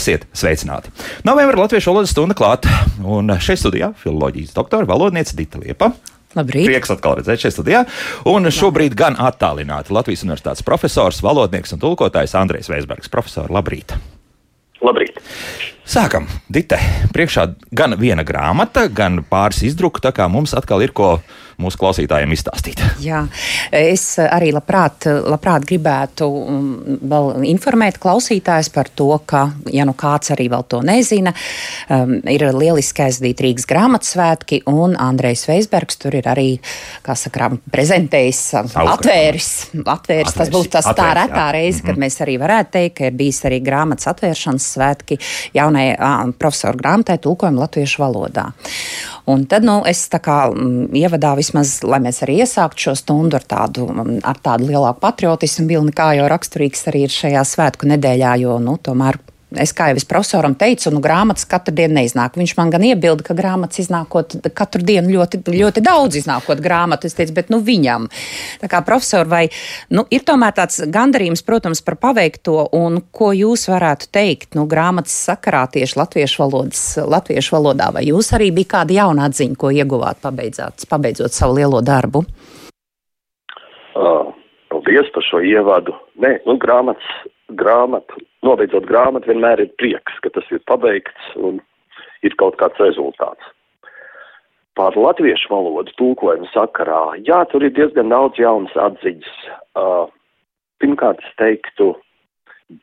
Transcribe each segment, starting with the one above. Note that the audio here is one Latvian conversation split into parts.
Esiet sveicināti! Novembrī Latviešu valodas stunda klāta, un šeit studijā filozofijas doktora valodniece Dita Liepa. Labrīt. Prieks atkal redzēt šeit studijā. Un šobrīd gan attālināti Latvijas Universitātes profesors, valodnieks un tulkotājs Andrejs Veisbergs. Profesor, labrīt! Labrīt! Sākam, Dite. Priekšā gan viena grāmata, gan pāris izdruku, tā kā mums atkal ir ko mūsu klausītājiem izstāstīt. Jā, es arī labprāt, labprāt gribētu um, vēl informēt klausītājus par to, ka, ja nu kāds arī vēl to nezina, um, ir lieliski aizdīt Rīgas grāmatsvētki, un Andrejs Veisbergs tur ir arī, kā saka, prezentējis, um, atvēris, atvēris. Tas būtu tas tā retā reize, kad mm -hmm. mēs arī varētu teikt, ka ir bijis arī grāmatas atvēršanas svētki jaunai profesoru grāmatai tulkojumu latviešu valodā. Un tad nu, es tā kā m, ievadā vismaz, lai mēs arī iesāktu šo stundu ar tādu, ar tādu lielāku patriotismu. Bilni, kā jau raksturīgs arī ir šajā svētku nedēļā, jo nu, tomēr es kā jau es profesoram teicu, nu, grāmatas katru dienu neiznāk. Viņš man gan iebilda, ka grāmatas iznākot katru dienu ļoti, ļoti daudz iznākot grāmatu. Es teicu, bet nu viņam. Tā kā profesori, vai nu, ir tomēr tāds gandarījums, protams, par paveikto, un ko jūs varētu teikt nu, grāmatas sakarā tieši latviešu, valodas, latviešu valodā, vai jūs arī bija kāda jauna atziņa, ko ieguvāt pabeidzot savu lielo darbu? Uh, paldies par šo ievadu. Nē, nu, grāmatas grāmatu, nobeidzot grāmatu, vienmēr ir prieks, ka tas ir pabeigts un ir kaut kāds rezultāts. Par latviešu valodu tulkojumu sakarā, jā, tur ir diezgan daudz jaunas atziņas. Uh, pirmkārt, es teiktu,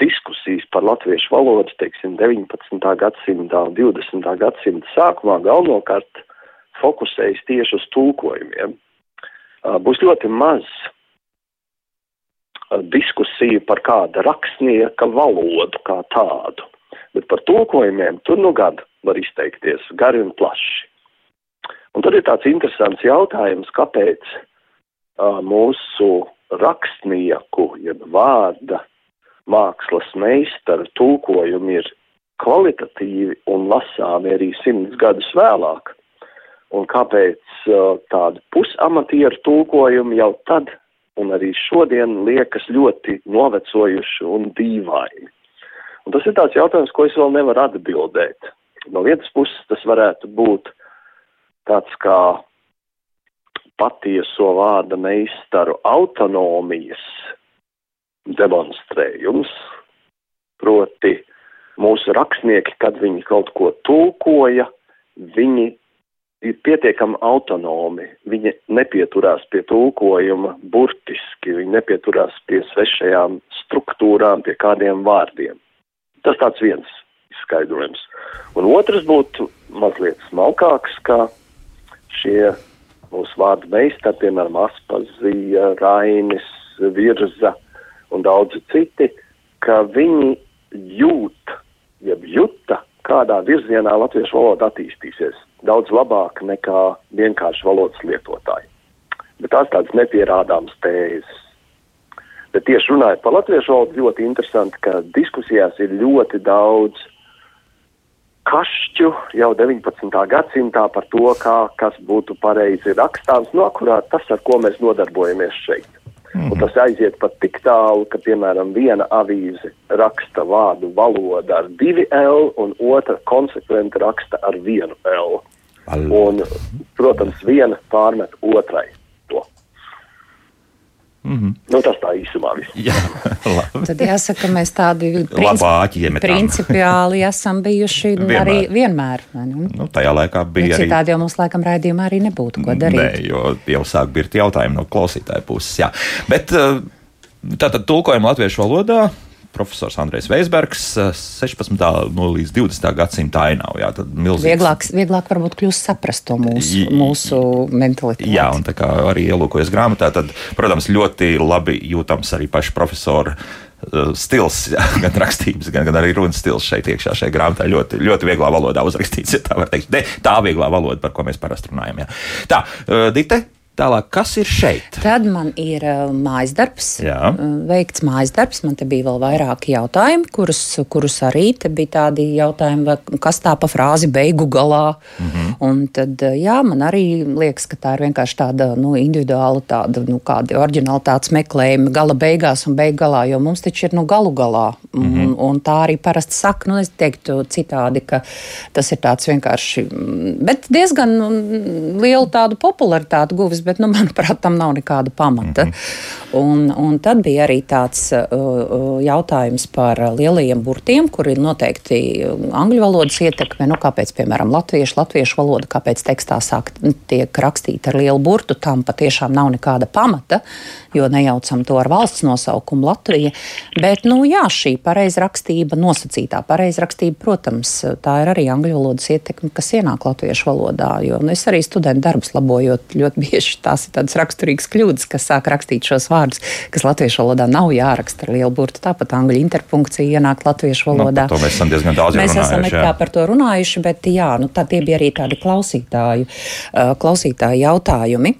diskusijas par latviešu valodu, teiksim, 19. gadsimtā un 20. gadsimta sākumā galvenokārt fokusējas tieši uz tulkojumiem. Uh, būs ļoti maz diskusiju par kāda rakstnieka valodu kā tādu, bet par tulkojumiem tur nu gadu var izteikties gari un plaši. Un tad ir tāds interesants jautājums, kāpēc uh, mūsu rakstnieku, jeb vārda mākslas meistaru tulkojumi ir kvalitatīvi un lasāmi arī simts gadus vēlāk, un kāpēc uh, tādi pusamatieru tulkojumi jau tad un arī šodien liekas ļoti novecojuši un dīvaini. Un tas ir tāds jautājums, ko es vēl nevaru atbildēt. No vienas puses tas varētu būt tāds kā patieso vārda meistaru autonomijas demonstrējums, proti mūsu rakstnieki, kad viņi kaut ko tulkoja, viņi ir pietiekami autonomi. Viņi nepieturās pie tulkojuma burtiski, viņi nepieturās pie svešajām struktūrām, pie kādiem vārdiem. Tas tāds viens izskaidrojums. Un otrs būtu mazliet smalkāks, ka šie mūsu vārdu meistari, piemēram, Aspazija, Rainis, Virza un daudzi citi, ka viņi jūt, jeb juta, kādā virzienā latviešu valoda attīstīsies daudz labāk nekā vienkārši valodas lietotāji. Bet tās tādas nepierādāmas tēzes. Bet tieši runājot par latviešu valodu, ļoti interesanti, ka diskusijās ir ļoti daudz kašķu jau 19. gadsimtā par to, kā, kas būtu pareizi rakstāms, no kurā tas, ar ko mēs nodarbojamies šeit. Mm. Un tas aiziet pat tik tālu, ka, piemēram, viena avīze raksta vārdu valoda ar divi L, un otra konsekventi raksta ar vienu L. Al... Un, protams, viena pārmet otrai. Mm -hmm. nu, tas tā īsumā viss. Jā, Tad jāsaka, mēs tādi principi, principiāli esam bijuši vienmēr. arī vienmēr. Nu, tajā laikā bija. Nu, citādi jau mums laikam raidījumā arī nebūtu ko darīt. Nē, jo jau sāk birt jautājumi no klausītāja puses. Jā. Bet eh, tātad tulkojam latviešu valodā profesors Andrēs Veisbergs 16. Eh, no līdz 20. gadsimta ainavā. Jā, tad milzīgs. Vieglāk, vieglāk varbūt kļūst saprast to mūsu, mūsu mentalitāti. Jā, un tā kā arī ielūkojas grāmatā, tad, protams, ļoti labi jūtams arī paši profesori eh, stils, jā, gan rakstības, gan, gan arī runas stils šeit iekšā šajā grāmatā. Ļoti, ļoti vieglā valodā uzrakstīts, ja tā var teikt. De, tā vieglā valoda, par ko mēs parasti runājam. Jā. Tā, uh, Dite, Tālāk, kas ir šeit? Tad man ir uh, mājas darbs. Jā. Uh, veikts mājas darbs. Man te bija vēl vairāki jautājumi, kurus, kurus arī bija tādi jautājumi, kas tā pa frāzi beigu galā. Mm -hmm. Un tad, uh, jā, man arī liekas, ka tā ir vienkārši tāda nu, individuāla, tāda, nu, kāda oriģinalitātes meklējuma gala beigās un beigu galā, jo mums taču ir nu galu galā. Mm -hmm. un, un tā arī parasti saka, nu, es teiktu citādi, ka tas ir tāds vienkārši, bet diezgan nu, lielu tādu popularitāti guvis bet, nu, manuprāt, tam nav nekāda pamata. Mm -hmm. un, un tad bija arī tāds uh, uh, jautājums par lielajiem burtiem, kuri ir noteikti angļu valodas ietekme. Nu, kāpēc, piemēram, latviešu, latviešu valoda, kāpēc tekstā sāk tiek rakstīta ar lielu burtu, tam patiešām nav nekāda pamata, jo nejaucam to ar valsts nosaukumu Latvija. Bet, nu, jā, šī pareizrakstība, nosacītā pareizrakstība, protams, tā ir arī angļu valodas ietekme, kas ienāk latviešu valodā. Jo nu, es arī studentu darbus labojot ļoti bieži tās ir tādas raksturīgas kļūdas, kas sāk rakstīt šos vārdus, kas latviešu valodā nav jāraksta ar lielu burtu. Tāpat angļu interpunkcija ienāk latviešu nu, valodā. Nu, mēs esam diezgan daudz mēs esam par to runājuši, bet jā, nu, tā tie bija arī tādi klausītāju, uh, klausītāju jautājumi.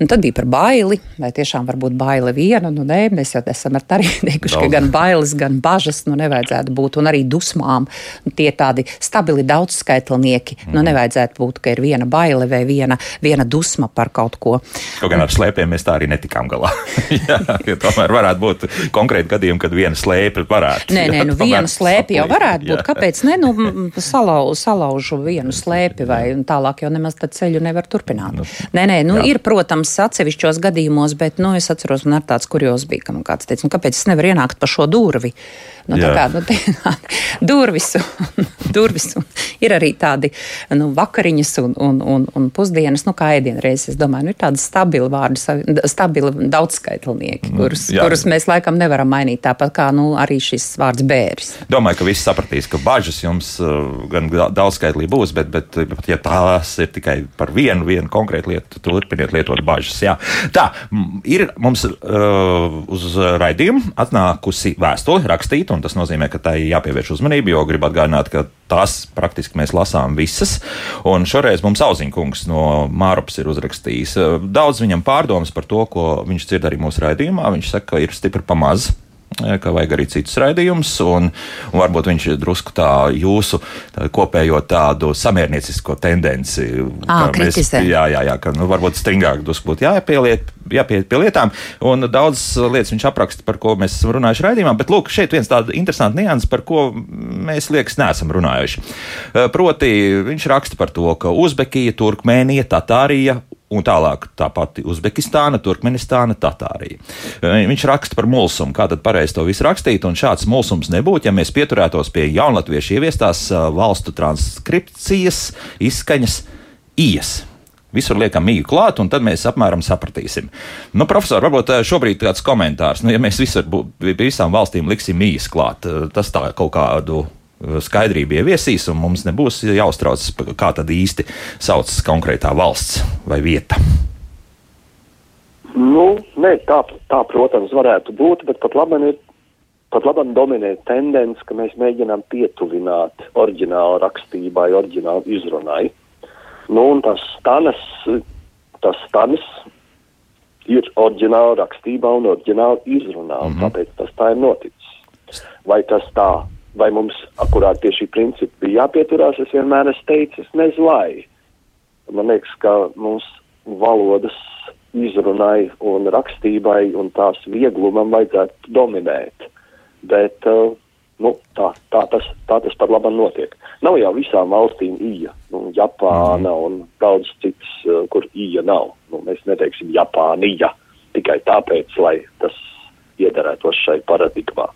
Un tad bija par baili, vai tiešām var būt baile viena. Nu, nē, mēs jau esam arī teikuši, ka gan bailes, gan bažas nu, nevajadzētu būt, un arī dusmām. Tie tādi stabili daudzskaitlnieki. Mm. Nu, mhm. nevajadzētu būt, ka ir viena baile vai viena, viena dusma par kaut ko. Kaut gan ar slēpēm mēs tā arī netikām galā. jā, tomēr varētu būt konkrēti gadījumi, kad viena slēpe varētu. Nē, nē, nu viena slēpe jau varētu būt. Jā. Kāpēc ne? Nu, salau, salaužu vienu slēpi vai tālāk jau nemaz ceļu nevar turpināt. Nu, nē, nē, nu jā. ir, protams, atsevišķos gadījumos, bet, nu, es atceros, man ar tāds kurjos bija, ka man kāds teica, nu, kāpēc es nevaru ienākt pa šo durvi? Nu, tā kā, nu, durvis, un, durvis un ir arī tādi nu, vakariņas un, un, un, un pusdienas, nu, kā ēdienreizes. Es domāju, nu, ir tādi stabili vārdi, stabili daudzskaitlnieki, mm, kurus, Jā. kurus mēs laikam nevaram mainīt. Tāpat kā nu, arī šis vārds bēris. Domāju, ka visi sapratīs, ka bažas jums uh, gan daudzskaitlī būs, bet, bet, bet ja tās ir tikai par vienu, vienu konkrētu lietu, turpiniet lietot bažas. Jā. Tā, ir mums uh, uz raidījumu atnākusi vēstule rakstīta un tas nozīmē, ka tai jāpievērš uzmanība, jo gribu atgādināt, ka tās praktiski mēs lasām visas. Un šoreiz mums Auziņkungs no Mārupas ir uzrakstījis daudz viņam pārdomas par to, ko viņš dzird arī mūsu raidījumā. Viņš saka, ka ir stipri pamazs ka vajag arī citus raidījumus, un, un varbūt viņš drusku tā jūsu tā kopējo tādu samierniecisko tendenci. À, mēs, jā, jā, jā, ka nu, varbūt stingāk drusku būtu jāpieliet, jāpiet pie lietām, un daudz lietas viņš apraksta, par ko mēs esam runājuši raidījumā, bet lūk, šeit viens tāds interesants nianses, par ko mēs liekas neesam runājuši. Proti, viņš raksta par to, ka Uzbekija, Turkmēnija, Tatārija un tālāk tā pati Uzbekistāna, Turkmenistāna, Tatārija. Viņš raksta par mulsumu, kā tad pareizi to visu rakstīt, un šāds mulsums nebūtu, ja mēs pieturētos pie jaunatviešu ieviestās valstu transkripcijas izskaņas ijas. Visur liekam mīgu klāt, un tad mēs apmēram sapratīsim. Nu, profesor, varbūt šobrīd tāds komentārs, nu, ja mēs visur, visām valstīm liksim mījas klāt, tas tā kaut kādu skaidrību ieviesīs, un mums nebūs jāuztraucas, kā tad īsti saucas konkrētā valsts vai vieta. Nu, nē, tā, tā, protams, varētu būt, bet pat labi ir. Pat labi dominē tendence, ka mēs mēģinām pietuvināt oriģinālu rakstībai, oriģinālu izrunai. Nu, un tas stanas, tas stanas ir oriģināla rakstībā un oriģināla izrunā, un mm -hmm. tāpēc tas tā ir noticis. Vai tas tā vai mums akurāt pie šī principa bija jāpieturās, es vienmēr esmu teicis, nezinu, vai. Man liekas, ka mums valodas izrunai un rakstībai un tās vieglumam vajadzētu dominēt. Bet uh, nu, tā, tā, tas, tā tas par labu notiek. Nav jau visām valstīm ija. Nu, Japāna mm. un daudz citas, uh, kur ija nav. Nu, mēs neteiksim Japānija tikai tāpēc, lai tas iederētos šai paradigmā.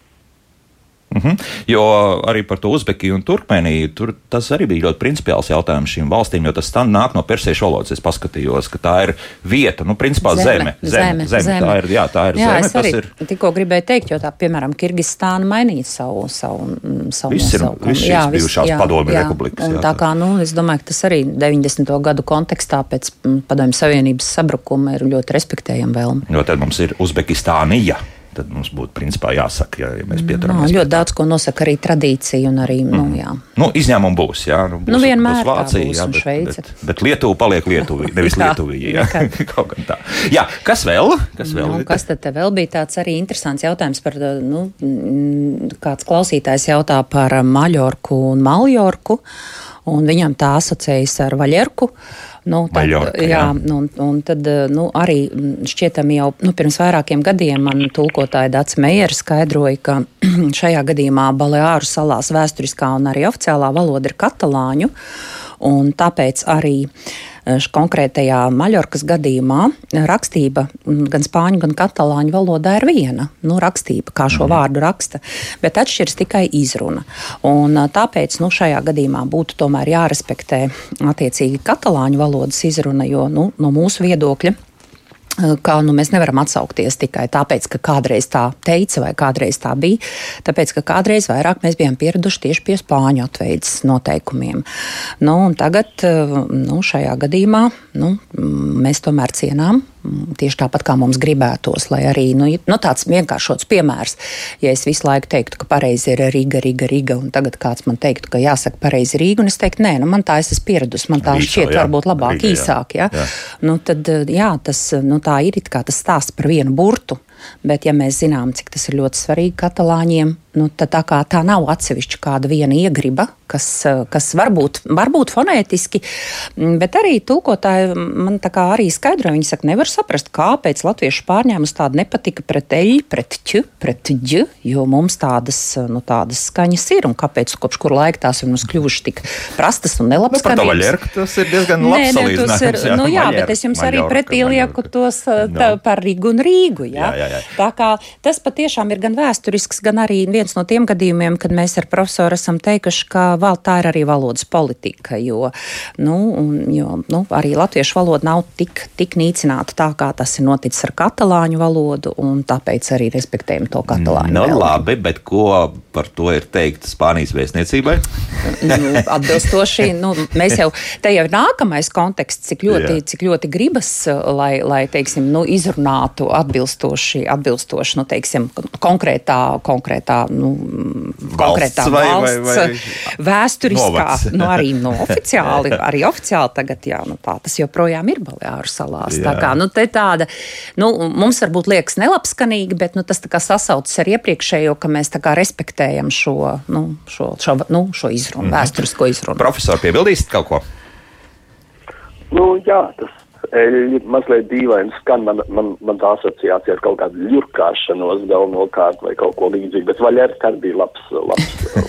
Mm -hmm. Jo arī par to Uzbekiju un Turkmeniju tur tas arī bija ļoti principiāls jautājums šīm valstīm, jo tas nāk no persiešu valodas. Es paskatījos, ka tā ir vieta, nu, principā zeme. Zeme, zeme, zeme, zeme. Tā ir, jā, tā ir jā, zeme. Arī ir... tikko gribēju teikt, jo tā, piemēram, Kirgistāna mainīja savu, savu, savu viss ir, viss šīs jā, bijušās padomju jā, republikas. Jā, tā kā, nu, es domāju, ka tas arī 90. gadu kontekstā pēc padomju savienības sabrukuma ir ļoti respektējama vēlme. Jo tad mums ir Uzbekistānija. Tad mums būtu principā jāsaka, ja, ja mēs No, pieturamies. ļoti daudz ko nosaka arī tradīcija un arī, nu, jā. Nu, izņēmumi būs, jā, nu, būs, Nu, vienmēr būs Vācija, būs, jā, bet, Šveice. bet, bet Lietuva paliek Lietuvī, nevis Jā, Lietuvī. Jā, kaut kā tā. Jā, kas vēl? Kas vēl? Nu, kas tad vēl bija tāds arī interesants jautājums par, nu, mm, kāds klausītājs jautā par Maļorku un Maljorku, un viņam tā asociējas ar Vaļerku. Nu, tad, Maļorka, jā, jā. nu, un, un tad nu, arī mm, šķietam jau nu, pirms vairākiem gadiem man tulkotāja Dats Meijera skaidroja, ka šajā gadījumā Baleāru salās vēsturiskā un arī oficiālā valoda ir katalāņu, un tāpēc arī eh, š- konkrētajā Maļorkas gadījumā rakstība mm, gan spāņu, gan katalāņu valodā ir viena. Nu, rakstība, kā šo vārdu raksta, bet atšķiras tikai izruna. Un, ā, tāpēc nu, šajā gadījumā būtu tomēr jārespektē attiecīgi katalāņu valodas izruna, jo nu, no mūsu viedokļa ka nu, mēs nevaram atsaukties tikai tāpēc, ka kādreiz tā teica vai kādreiz tā bija. Tāpēc, ka kādreiz vairāk mēs bijām pieraduši tieši pie spāņu atveidas noteikumiem. Nu, tagad eh, nu, šajā gadījumā nu, mm, mēs tomēr cienām. Tieši tāpat kā mums gribētos, lai arī nu, nu, tāds vienkāršots piemērs, ja es visu laiku teiktu, ka pareizi ir Riga, Riga, Riga, un tagad kāds man teiktu, ka jāsaka pareizi Rīga, un es teiktu, nē, nu, man tā es esmu pieradusi, man tā Īsā, šķiet jā. varbūt labāk, Riga, jā. īsāk. Ja? Jā. Nu, tad, jā, tas, nu, tā ir it kā tas stāsts par vienu burtu. Bet, ja mēs zinām, cik tas ir ļoti svarīgi katalāņiem, nu, tad tā, kā, tā nav atsevišķa kāda viena iegriba, kas, eh, kas varbūt, varbūt fonētiski, mm, bet arī tulkotāji man tā kā arī skaidro. Viņi saka, nevar saprast, kāpēc latviešu pārņēmus tāda nepatika pret eļu, pret ķu, pret ģu, jo mums tādas, nu, tādas skaņas ir un kāpēc kopš kur laika tās ir mums kļuvušas tik prastas un Nu, to nelabskanīgas. vaļerku tas ir diezgan Nē, labs nē, tas salīdzinājums. ir. Nu, jā, Maļerka, bet es jums arī Maļorka, pretī lieku tos tā, No. par Rīgu un Rīgu. Jā? Jā, jā, jā. Tā kā tas patiešām ir gan vēsturisks, gan arī viens no tiem gadījumiem, kad mēs ar profesoru esam teikuši, ka val, tā ir arī valodas politika, jo, nu, un, jo nu, arī latviešu valoda nav tik, tik nīcināta tā, kā tas ir noticis ar katalāņu valodu, un tāpēc arī respektējam to katalāņu. Nu, vēlmi. labi, bet ko par to ir teikt Spānijas vēstniecībai? nu, atbilstoši. Nu, mēs jau te jau ir nākamais konteksts, cik ļoti, Jā. cik ļoti gribas, lai, lai teiksim, nu, izrunātu atbilstoši, atbilstoši nu, teiksim, konkrētā, konkrētā, nu, konkrētā vai- vai- valsts, vai vēsturiskā, novads? nu, arī no oficiāli, arī oficiāli tagad, jā, nu, tā tas joprojām ir Baleāru salās. Tā Jā. kā, nu, te tāda, nu, mums varbūt liekas nelabskanīgi, bet, nu, tas tā kā sasaucas ar iepriekšējo, ka mēs tā kā respektējam šo, nu, šo, šo, nu, šo izrunu, vēsturisko izrunu. Profesori, piebildīsiet kaut ko? Nu, jā, tas ir mazliet dīvaini skan. Man, man, man tā asociācija ar kaut kādu ļurkāšanos galvenokārt vai kaut ko līdzīgu, bet vaļērka arī bija labs. labs, uh,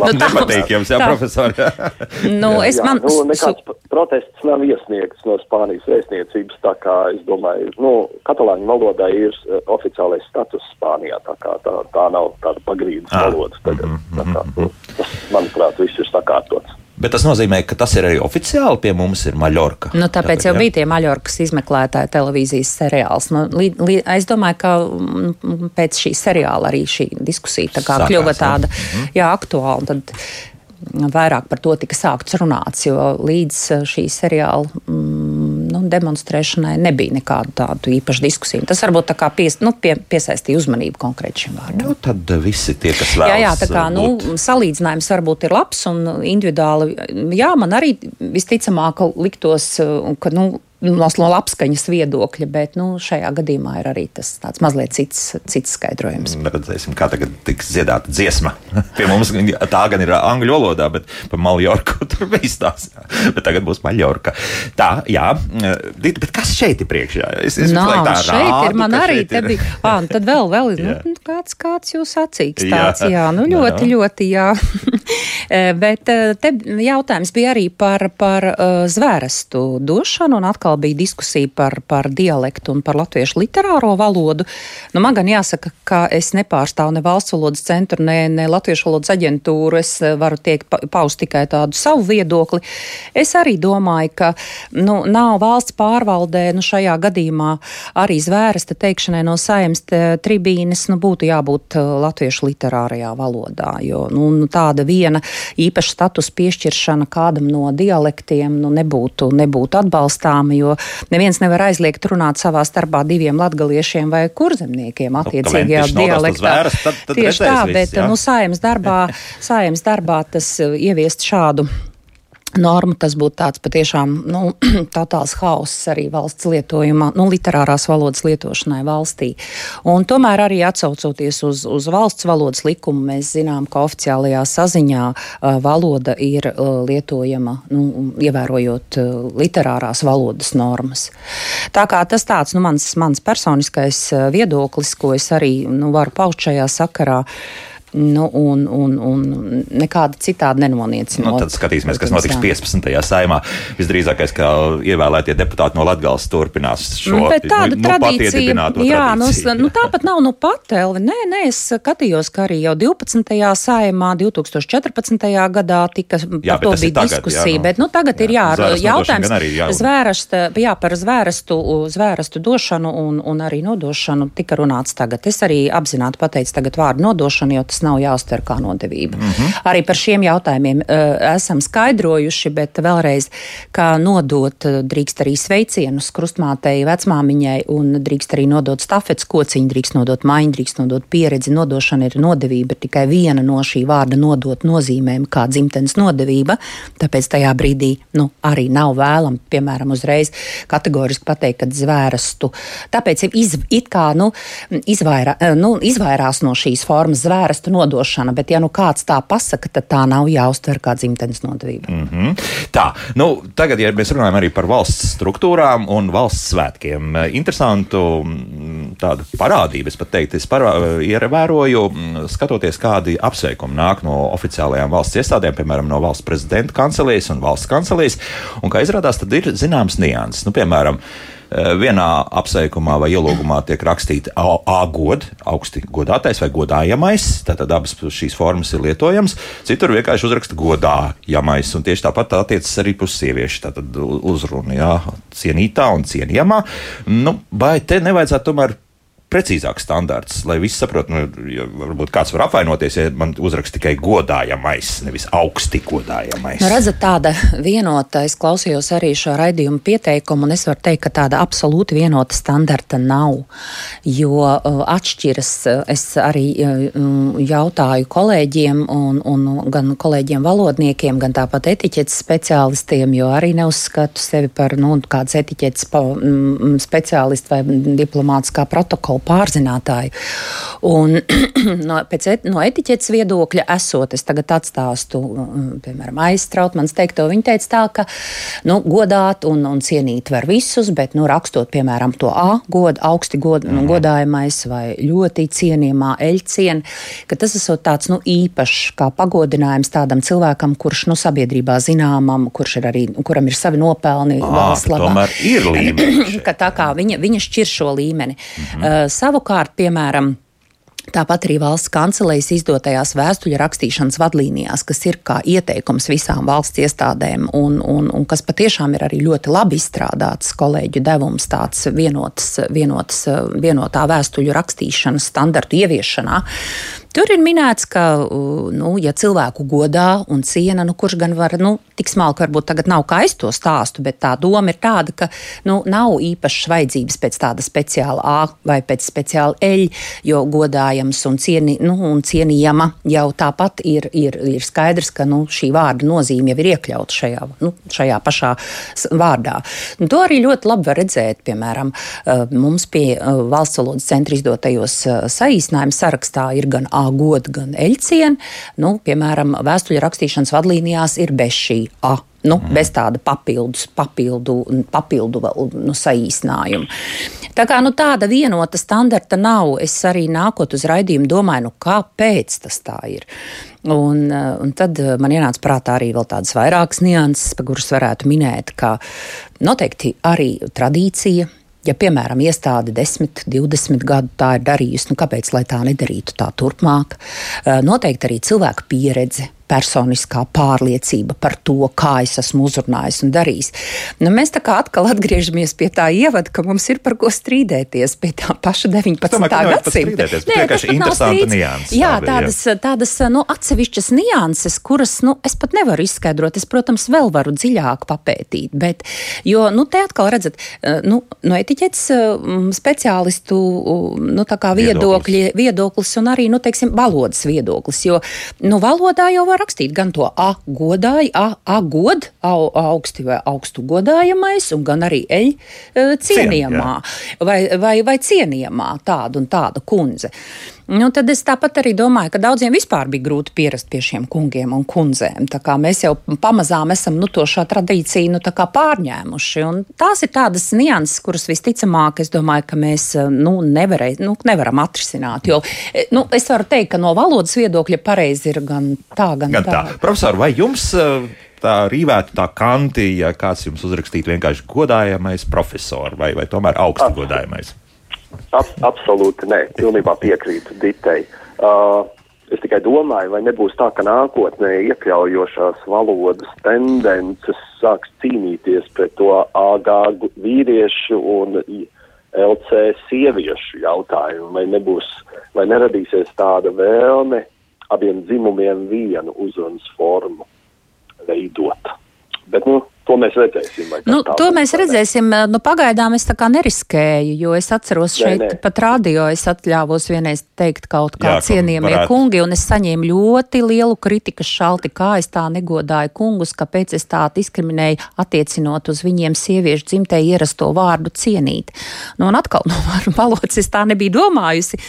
labs Nu, tā- Nepatīk jums, jā, profesori. Nu, es Jā, man, nu, nekāds protests nav iesniegts no Spānijas vēstniecības, tā kā es domāju, nu, katalāņu valodā ir uh, oficiālais status Spānijā, tā kā tā, tā nav tāda pagrīdes Ah, valoda tagad. Tā kā, nu, tas, manuprāt, viss ir sakārtots. Bet tas nozīmē, ka tas ir arī oficiāli pie mums ir Maļorka. Nu, tāpēc jau jā. bija tie maļorkas izmeklētāji televīzijas seriāls. Nu, li, li, es domāju, ka mm, pēc šī seriāla arī šī diskusija tā kā Sākās, kļuva jā. tāda jā, aktuāla. Tad vairāk par to tika sākts runāts, jo līdz šī seriāla mm, demonstrēšanai nebija nekādu tādu īpašu diskusiju. Tas varbūt tā kā pies, nu, pie, piesaistīja uzmanību konkrēti šim vārdam. Nu, tad visi tie, kas vēlas. Jā, jā, tā kā nu, būt- salīdzinājums varbūt ir labs un individuāli. Jā, man arī visticamāk liktos, uh, ka nu, no, no labskaņas viedokļa, bet nu, šajā gadījumā ir arī tas tāds mazliet cits, cits skaidrojums. Redzēsim, kā tagad tiks dziedāta dziesma. Pie mums tā gan ir angļu valodā, bet par Maljorku tur viss tās. Bet tagad būs Maljorka. Tā, jā. Bet kas šeit ir priekšā? Es, es laiku tā šeit rādu, ir man arī te bija. Ā, un tad vēl, vēl ir Jā. nu, kāds, kāds jūs acīgs Jā. tāds. Jā, nu Nu, ļoti, jā. ļoti, jā. Eh, Bet eh, te jautājums bija arī par, par uh, zvērestu došanu, un atkal bija diskusija par, par dialektu un par latviešu literāro valodu. Nu, man gan jāsaka, ka es nepārstāvu ne valsts valodas centru, ne, ne latviešu valodas aģentūru. Es eh, varu tiek pa- paust tikai tādu savu viedokli. Es arī domāju, ka nu, nav valsts pārvaldē nu, šajā gadījumā arī zvērsta teikšanai no saimnes te- tribīnes nu, būtu jābūt eh, latviešu literārajā valodā. Jo nu, nu, tāda viena īpaša status piešķiršana kādam no dialektiem nu, nebūtu, nebūtu atbalstāma, problēma, jo neviens nevar aizliegt runāt savā starpā diviem latgaliešiem vai kurzemniekiem Nu, attiecīgajā dialektā. Zvēras, tad, tad Tieši tā, redzēs bet viss, jā. nu, sājums darbā, sājums darbā tas uh, ieviest šādu normu, tas būtu tāds patiešām nu, totāls hauss arī valsts lietojumā, nu, literārās valodas lietošanai valstī. Un tomēr arī atsaucoties uz, uz valsts valodas likumu, mēs zinām, ka oficiālajā saziņā uh, valoda ir uh, lietojama, nu, ievērojot uh, literārās valodas normas. Tā kā tas tāds, nu, mans, mans personiskais uh, viedoklis, ko es arī nu, varu paust šajā sakarā. Nu, un, un, un nekāda citādi nenoniecina. Nu, tad skatīsimies, kas notiks 15. saimā. Visdrīzākais, ka ievēlētie deputāti no Latgales turpinās šo Nu, tāda nu, jā, nu, s- tradīciju. nu, tāpat nav nu pat, Elvi. Nē, nē, es skatījos, ka arī jau 12. saimā, 2014. gadā tika Jā, par bet to ir bija tagad, diskusija, jā, nu. bet nu, tagad ir jā, Jā, zvērestu jautājums arī ir jāuzmanās. zvērsta, jā, par zvērestu, zvērestu došanu un, un arī nodošanu tika runāts tagad. Es arī apzināti pateicu tagad vārdu nodošana, jo tas nav jāuztver kā nodevība. Mm. -hmm. Arī par šiem jautājumiem uh, esam skaidrojuši, bet vēlreiz, kā nodot uh, drīkst arī sveicienus krustmātei, vecmāmiņai un drīkst arī nodot stafets kociņu, drīkst nodot maiņu, drīkst nodot pieredzi. Nodošana ir nodevība, tikai viena no šī vārda nodot nozīmēm, kā dzimtenes nodevība. Tāpēc tajā brīdī nu, arī nav vēlams, piemēram, uzreiz kategoriski pateikt, ka zvērstu. Tāpēc iz, it kā nu, izvairā, eh, nu, izvairās no šīs formas zvērstu nodošana, bet ja nu kāds tā pasaka, tad tā nav jāuztver kā dzimtenes nodevība. Mm. Mhm. Tā, nu, tagad, ja mēs runājam arī par valsts struktūrām un valsts svētkiem, interesantu mm, tādu parādību, es pat teiktu, es parā, ievēroju, mm, skatoties, kādi apsveikumi nāk no oficiālajām valsts iestādēm, piemēram, no valsts prezidenta kancelēs un valsts kancelēs, un kā izrādās, tad ir zināms nianses. Nu, piemēram, Vienā apsveikumā vai ielūgumā tiek rakstīta A, A god, augsti godātais vai godājamais. Tātad abas šīs formas ir lietojamas. Citur vienkārši uzraksta godājamais. Un tieši tāpat tā attiecas arī uz sieviešu tātad uzrunu, jā, cienītā un cienījamā. Nu, vai te nevajadzētu tomēr precīzāks standarts, lai visi saprotu, nu, ja varbūt kāds var apvainoties, ja man uzraksta tikai godājamais, nevis augsti godājamais. Nu, redzat, tāda vienota, es klausījos arī šo raidījumu pieteikumu, un es varu teikt, ka tāda absolūti vienota standarta nav. Jo uh, atšķiras, uh, es arī uh, jautāju kolēģiem, un, un gan kolēģiem valodniekiem, gan tāpat etiķetes speciālistiem, jo arī neuzskatu sevi par nu, kādas etiķetes pa, mm, speciālistu vai diplomātiskā protokola pārzinātāju. Un, no, pēc et, no etiķetes viedokļa esot, es tagad atstāstu, mm, piemēram, aizstraut manas teikto. Viņa teica tā, ka nu, godāt un, un cienīt var visus, bet nu, rakstot, piemēram, to A godu, augsti god, mm. godājamais vai ļoti cienījamā eļciena, ka tas esot tāds nu, īpašs kā pagodinājums tādam cilvēkam, kurš nu, sabiedrībā zināmam, kurš ir arī, kuram ir savi nopelni labā. tomēr ir līmenis tā kā viņa, viņa šķir šo līmeni. Mm -hmm. Savukārt, piemēram, Tāpat arī valsts kancelējas izdotajās vēstuļu rakstīšanas vadlīnijās, kas ir kā ieteikums visām valsts iestādēm, un, un, un kas patiešām ir arī ļoti labi izstrādāts kolēģu devums, tāds vienots, vienots, vienotā vēstuļu rakstīšanas standartu ieviešanā. Tur ir minēts, ka, nu, ja cilvēku godā un ciena, nu, kurš gan var, nu, tik smalki varbūt tagad nav kā es to stāstu, bet tā doma ir tāda, ka nu, nav īpašas vajadzības pēc tāda speciāla A vai pēc speciāla L, jo godājams un, cieni, nu, un cienījama jau tāpat ir, ir, ir skaidrs, ka nu, šī vārda nozīme jau ir iekļauta šajā, nu, šajā pašā vārdā. Un to arī ļoti labi var redzēt, piemēram, eh, mums pie eh, valsts valodas centra izdotajos eh, saīsinājuma sarakstā ir gan A gods, gan eļciena. Nu, piemēram, vēstuļu rakstīšanas vadlīnijās ir bez šī A. Nu, mm. Bez tāda papildus, papildu, papildu vēl, nu, saīsinājuma. Tā kā nu, tāda vienota standarta nav, es arī nākot uz raidījumu domāju, nu, kāpēc tas tā ir. Un, eh, un tad eh, man ienāca prātā arī tādas vairākas nianses, kuras varētu minēt, ka noteikti arī tradīcija. Ja, piemēram, iestāde 10, 20 gadu tā ir darījusi, nu kāpēc lai tā nedarītu tā turpmāk? Eh, Noteikti arī cilvēku pieredze, personiskā pārliecība par to, kā es esmu uzrunājis un darījis. Nu, mēs tā kā atkal atgriežamies pie tā ievada, ka mums ir par ko strīdēties pie tā paša 19. domāju, gadsimta. Nē, tas ir nianses. Jā, tādas, tādas nu, atsevišķas nianses, kuras nu, es pat nevaru izskaidrot. Es, protams, vēl varu dziļāk papētīt, bet, jo, nu, te atkal redzat, eh, nu, no etiķetes mm, speciālistu nu, viedokļi, viedoklis. viedoklis un arī, nu, teiksim, valodas viedoklis, jo, nu, valodā jau var rakstīt gan to a godāju, a, a god, a, augsti vai augstu godājamais, un gan arī eļ e, cienījamā Cien, vai, vai, vai cienījamā tāda un tāda kundze. Nu, tad es tāpat arī domāju, ka daudziem vispār bija grūti pierast pie šiem kungiem un kundzēm. Mēs jau pamazām esam nu, to šo tradīciju nu, pārņēmuši. Un tās ir tādas nianses, kuras visticamāk, es domāju, ka mēs nu, nevarēj, nu, nevaram atrisināt. Jo nu, es varu teikt, ka no valodas viedokļa pareizi ir gan tā, gan, gan tā. tā. Profesor, vai jums? tā rīvētu tā kanti, ja kāds jums uzrakstītu vienkārši godājamais profesors vai, vai tomēr augstu godājamais? Ab, absolūti nē, pilnībā piekrītu Ditei. Uh, es tikai domāju, vai nebūs tā, ka nākotnē iekļaujošās valodas tendences sāks cīnīties pret to AG vīriešu un LC sieviešu jautājumu, vai nebūs, vai neradīsies tāda vēlme abiem dzimumiem vienu uzrunas formu veidot. Bet, nu, To mēs redzēsim. Nu, to mēs redzēsim. Nu, pagaidām es tā kā neriskēju, jo es atceros šeit nē, nē. pat radio, es atļāvos vienreiz teikt kaut kā cienījamie kungi, un es saņēmu ļoti lielu kritikas šalti, kā es tā negodāju kungus, kāpēc es tā diskriminēju, attiecinot uz viņiem sieviešu dzimtē ierasto vārdu cienīt. Nu, un atkal no valodas es tā nebiju domājusi,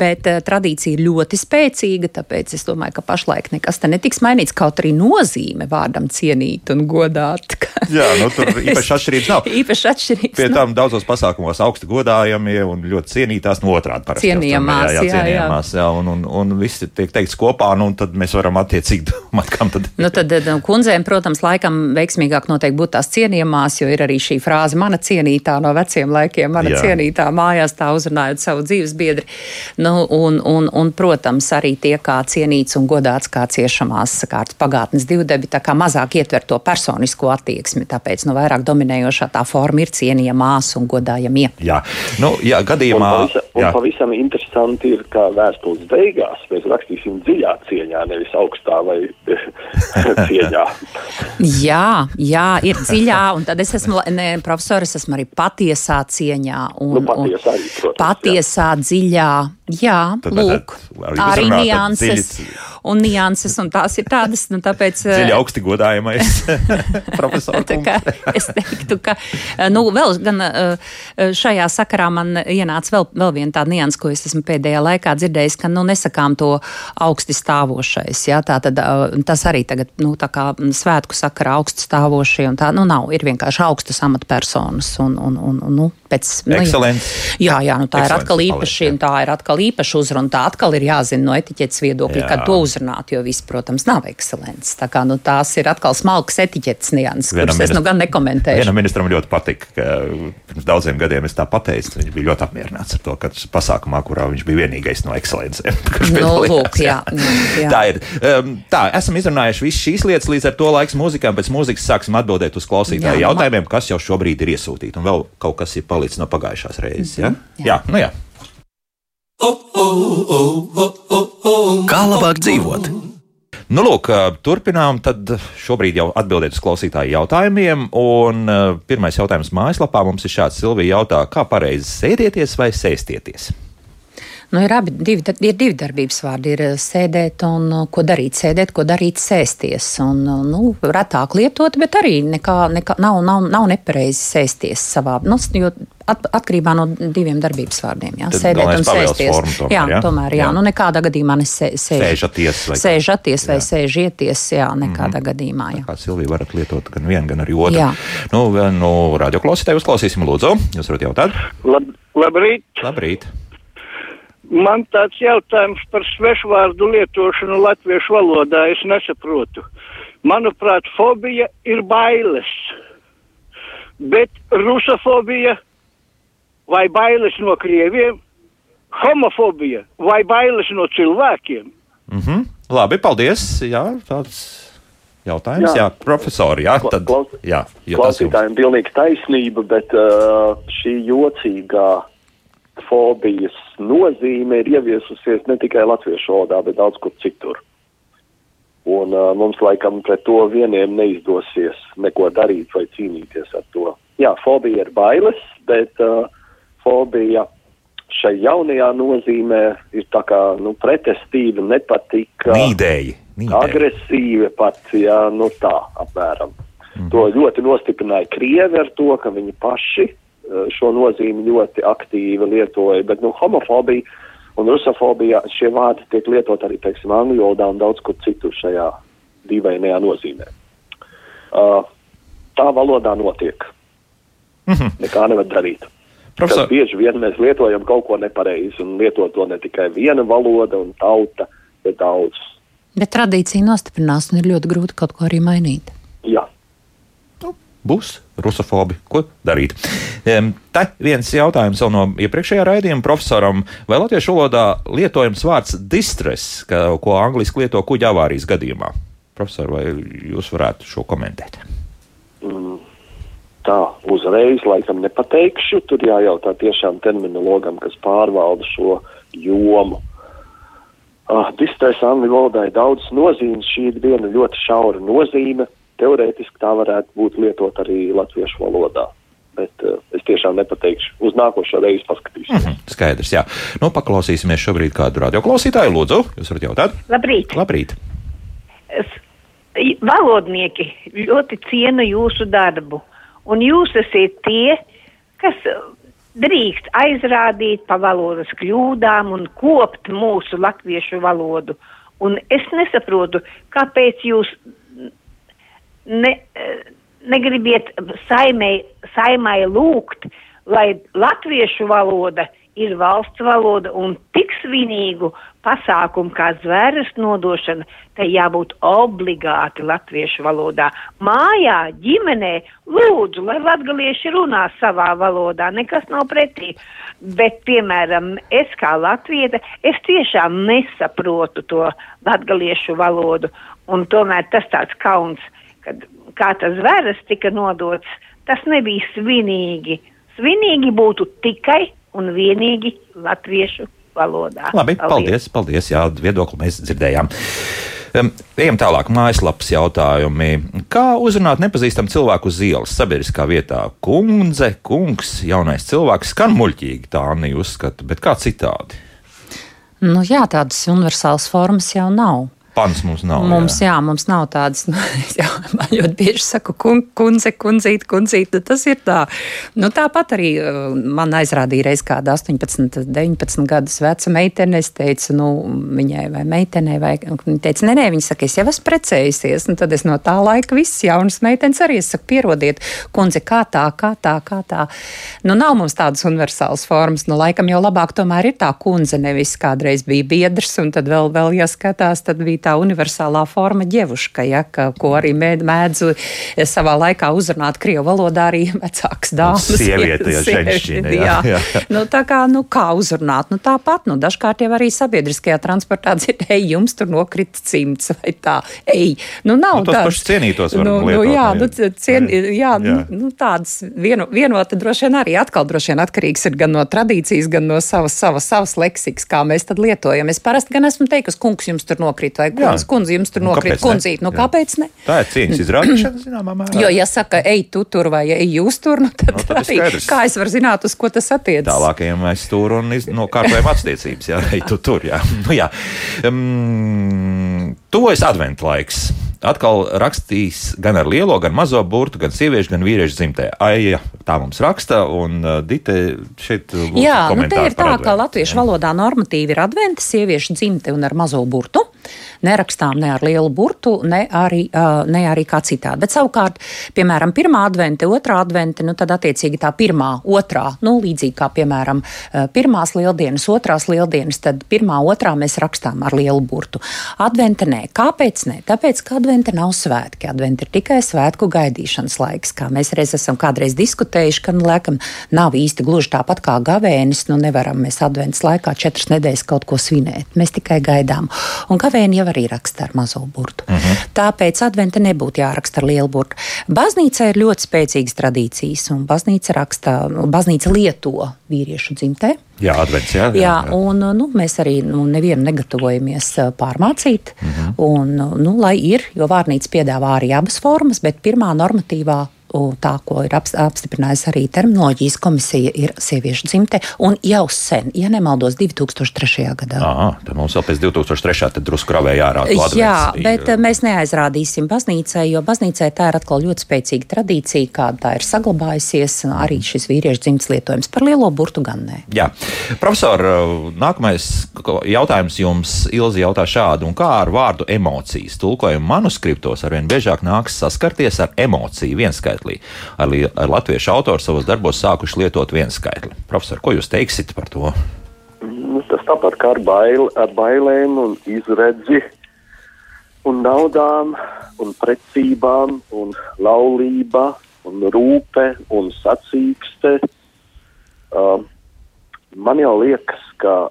bet uh, tradīcija ir ļoti spēcīga, tāpēc es domāju, ka pašlaik nekas te netiks mainīts, kaut arī nozīme vārdam cienīt un godāt klāt. Ka... Jā, nu, tur īpaši atšķirības nav. īpaši atšķirības. Pie tam daudzos pasākumos augsti godājamie un ļoti cienītās no otrādi parasti. Cienījamās, jā, jā, cienījamās, jā, jā. un, un, un visi tiek teikts kopā, nu, un tad mēs varam attiecīgi domāt, kam tad. Nu, tad nu, kundzēm, protams, laikam veiksmīgāk noteikti būt tās cienījamās, jo ir arī šī frāze mana cienītā no veciem laikiem, mana jā. cienītā mājās tā uzrunājot savu dzīves biedri. Nu, un, un, un, protams, arī tie kā cienīts un godāts kā ciešamās kārtas pagātnes divdebi, tā kā mazāk ietver to personisko attieksmi. Tāpēc nu, vairāk dominējošā tā forma ir cienījamās un godājamie. Jā, nu, jā gadījumā. Un pavisam, un jā. pavisam interesanti ir, ka vēstules beigās mēs rakstīsim dziļā cieņā, nevis augstā vai cieņā. jā, jā, ir dziļā, un tad es esmu, ne, profesors, esmu arī patiesā cieņā. Un, nu, patiesā, arī, protams, patiesā, jā. dziļā. Jā, tad, lūk, tad, arī nianses. Dziļas un nianses, un tās ir tādas, nu, tāpēc. Dziļi eh, augsti godājamais profesors. es teiktu, ka, eh, nu, vēl gan eh, šajā sakarā man ienāca vēl, vēl viena tāda nianses, ko es esmu pēdējā laikā dzirdējis, ka, nu, nesakām to augsti stāvošais, jā, tā tad tas arī tagad, nu, tā kā svētku sakarā augsti stāvošie, un tā, nu, nav, ir vienkārši augstas amatpersonas, un, un, un, un nu, pēc. Nu, jā, jā, nu, tā Excellence. ir atkal īpaši, un tā ir atkal īpaša uzruna, tā atkal ir jāzina no etiķetes viedokļa, kad to uzrunāt uzrunāt, jo viss, protams, nav ekscelents. Tā kā nu, tās ir atkal smalkas etiķetes kuras ministra, es nu gan nekomentēju. Vienam ministram ļoti patika, ka pirms daudziem gadiem es tā pateicu. Viņš bija ļoti apmierināts ar to, ka pasākumā, kurā viņš bija vienīgais no ekscelencēm. Nu, lūk, jā, jā. Tā ir. Um, tā, esam izrunājuši visas šīs lietas, līdz ar to laiks mūzikām. Pēc mūzikas sāksim atbildēt uz klausītāju jā, jautājumiem, kas jau šobrīd ir iesūtīti. Un vēl kaut kas ir palicis no pagājušās reizes. Ja? Jā, jā. nu jā. Kā labāk dzīvot? Nu, lūk, turpinām. Tad šobrīd jau atbildēt uz klausītāju jautājumiem. Un pirmais jautājums mājaslapā mums ir šāds: Silvija jautā, kā pareizi sēdieties vai sēstieties? Nu, ir, abi, divi, ir divi darbības vārdi. Ir sēdēt un ko darīt, sēdēt, ko darīt, sēsties. Un, nu, retāk lietot, bet arī nekā, nekā, nav, nav, nav nepareizi sēsties savā. Nu, jo at, atkarībā no diviem darbības vārdiem. Jā, Tad sēdēt un sēsties. Tomēr, jā, jā, tomēr, jā. jā. Nu, nekādā gadījumā nesēž. Sēžaties vai, sēžaties vai sēžieties, jā, nekādā mm -hmm. gadījumā. Jā. Tā kā Silvija varat lietot gan vienu, gan arī otru. Jā. Nu, nu radioklausītāji uzklausīsim, lūdzu. Jūs varat jautāt? Lab, labrīt! Labrīt! Man tāds jautājums par svešvārdu lietošanu latviešu valodā es nesaprotu. Manuprāt, fobija ir bailes, bet rusofobija vai bailes no krieviem, homofobija vai bailes no cilvēkiem. Mm -hmm. Labi, paldies. Jā, tāds jautājums. Jā, Jā. profesori. Jā, tad, Klaus- jā, jo tas jums. Klausītājiem pilnīgi taisnība, bet uh, šī jocīgā fobijas nozīme ir ieviesusies ne tikai latviešu valodā, bet daudz kur citur. Un uh, mums laikam pret to vieniem neizdosies neko darīt vai cīnīties ar to. Jā, fobija ir bailes, bet uh, fobija šai jaunajā nozīmē ir tā kā nu, pretestība, nepatika Nīdēji. agresīvi pat, jā, nu tā, apmēram. Mm. To ļoti nostiprināja Krievi ar to, ka viņi paši šo nozīmi ļoti aktīvi lietoja, bet, nu, homofobija un rusofobija šie vārdi tiek lietot arī, teiksim, angļu valodā un daudz kur citur šajā dīvainajā nozīmē. Uh, tā valodā notiek. Mm -hmm. Nekā nevar darīt. Profesor, Profesor... Bieži vien mēs lietojam kaut ko nepareizi un lieto to ne tikai viena valoda un tauta, bet daudz. Bet tradīcija nostiprinās un ir ļoti grūti kaut ko arī mainīt. Jā. Būs rusofobi. Ko darīt? Te viens jautājums vēl no iepriekšējā raidījuma profesoram. Vai latviešu valodā lietojams vārds distress, ko angliski lieto kuģa avārijas gadījumā? Profesor, vai jūs varētu šo komentēt? Mm, tā uzreiz laikam nepateikšu. Tur jājautā tiešām terminologam, kas pārvalda šo jomu. Uh, Distress angļu valodā ir daudz nozīmes. Šī ir viena ļoti šaura nozīme. Teorētiski tā varētu būt lietot arī latviešu valodā. Bet uh, es tiešām nepateikšu. Uz nākošo reizi paskatīšos. Mm -hmm. Skaidrs, jā. Nu, paklausīsimies šobrīd kādu radioklausītāju. Lūdzu, jūs varat jautāt? Labrīt! Labrīt! Es- Valodnieki ļoti ciena jūsu darbu, un jūs esat tie, kas drīkst aizrādīt pa valodas kļūdām un kopt mūsu latviešu valodu. Un es nesaprotu, kāpēc jūs ne, negribiet saimai, saimai lūgt, lai latviešu valoda ir valsts valoda un tik svinīgu pasākumu kā zvēres nodošana, tai jābūt obligāti latviešu valodā. Mājā, ģimenē, lūdzu, lai latgalieši runā savā valodā, nekas nav pretī. Bet, piemēram, es kā latvieta, es tiešām nesaprotu to latgaliešu valodu, un tomēr tas tāds kauns, kad kā tas zvēres tika nodots, tas nebija svinīgi. Svinīgi būtu tikai un vienīgi latviešu valodā. Labi, paldies, paldies. Jā, viedokli mēs dzirdējām. Um, ejam tālāk, mājaslapas jautājumi. Kā uzrunāt nepazīstamu cilvēku uz ielas sabiedriskā vietā? Kundze, kungs, jaunais cilvēks skan muļķīgi, tā Anna uzskata, bet kā citādi? Nu, jā, tādas universālas formas jau nav. Pants mums nav. Mums, jā. jā, mums nav tādas, nu, jau man ļoti bieži saku, kun, kundze, kundzīt, kundzīt, nu, tas ir tā. Nu, tāpat arī uh, man aizrādīja reiz kāda 18, 19 gadus veca meitene, es teicu, nu, viņai vai meitenei, vai viņa teica, nē, nē, viņa saka, es jau esmu precējusies, un tad es no tā laika viss jaunas meitenes arī, es saku, pierodiet, kundze, kā tā, kā tā, kā tā. Nu, nav mums tādas universālas formas, nu, laikam jau labāk tomēr ir tā kundze, nevis kādreiz bija biedrs, un tad vēl, vēl jāskatās, tad bija tā universālā forma ģevuška, ja, ka, ko arī mēd, mēdzu savā laikā uzrunāt Krievu valodā arī vecāks dāmas. Sieviete, ja ženšķina, jā, jā. jā. Nu, tā kā, nu, kā uzrunāt? Nu, tāpat, nu, dažkārt jau arī sabiedriskajā transportā dzird, ej, jums tur nokrita cimds vai tā, ej. Nu, nav Nu, tāds- pašus cienītos var nu, nu, lietot, jā, jā. nu, cien, jā, jā. Nu, nu, tādas vieno, vienota droši vien arī atkal droši vien atkarīgs ir gan no tradīcijas, gan no savas, savas, savas leksikas, kā mēs tad lietojam. Es parasti gan esmu teikusi, kungs jums tur nokrīt vai. Kundze, kundze jums tur Nu, nokrīt, kundzīt. Nu, kāpēc ne? Tā ir cīņas izrādīšana, zināmā mērā. Jo, ja saka, ej, tu tur vai ej, jūs tur, nu, tad, Nu, nu, tad arī, skaidrs. kā es varu zināt, uz ko tas attiecas? Tālākajiem mēs tur un iz- nokārtojam attiecības. Jā, ej, tu tur. Jā. Nu, jā. Um, Tuvojas adventu laiks. Atkal rakstīs gan ar lielo, gan mazo burtu, gan sieviešu, gan vīriešu dzimtē. Aija, tā mums raksta, un uh, Dite šeit lūdzu Jā, nu te ir tā, adventu. ka latviešu valodā normatīvi ir adventa, sieviešu dzimte un ar mazo burtu. Nerakstām ne ar lielu burtu, ne arī, uh, ne arī kā citādi. Bet savukārt, piemēram, pirmā advente, otrā advente, nu tad attiecīgi tā pirmā, otrā, nu līdzīgi kā piemēram uh, pirmās lieldienas, otrās lieldienas, tad pirmā, otrā mēs rakstām ar lielu burtu. Advente nē. Kāpēc nē? Tāpēc, ka advente nav svētki. Advente ir tikai svētku gaidīšanas laiks, kā mēs reiz esam kādreiz diskutējuši, ka, nu, laikam, nav īsti gluži tāpat kā gavēnis. Nu, nevaram mēs adventas laikā četras nedēļas kaut ko svinēt. Mēs tikai gaidām. Un kāpēc Avēni jau arī raksta ar mazo burtu. Uh -huh. Tāpēc adventa nebūtu jāraksta ar lielu burtu. Baznīcā ir ļoti spēcīgas tradīcijas, un baznīca raksta, baznīca lieto vīriešu dzimtē. Jā, advents, jā, jā, jā, un nu, mēs arī nu, nevienu negatavojamies pārmācīt. Uh -huh. un, nu, lai ir, jo vārnīca piedāvā arī abas formas, bet pirmā normatīvā tā, ko ir apstiprinājusi arī terminoloģijas komisija, ir sieviešu dzimte. Un jau sen, ja nemaldos, 2003. gadā. Aha, tad mums vēl pēc 2003. tad drusku ravēja ārā. Jā, bet mēs neaizrādīsim baznīcai, jo baznīcai tā ir atkal ļoti spēcīga tradīcija, kāda tā ir saglabājusies. Arī šis vīriešu dzimtes lietojums par lielo burtu gan nē. Jā, profesor, nākamais jautājums jums Ilzi jautā šādu. Un kā ar vārdu emocijas tulkojumu manuskriptos arvien biežāk nāks saskarties ar emociju vienskaitli? Skaitli. Ar, ar latviešu autoru savos darbos sākuši lietot viens skaitli. Profesor, ko jūs teiksiet par to? Nu, tas tāpat kā ar, bail, ar bailēm un izredzi un naudām un precībām un laulība un rūpe un sacīkste. Uh, man jau liekas, ka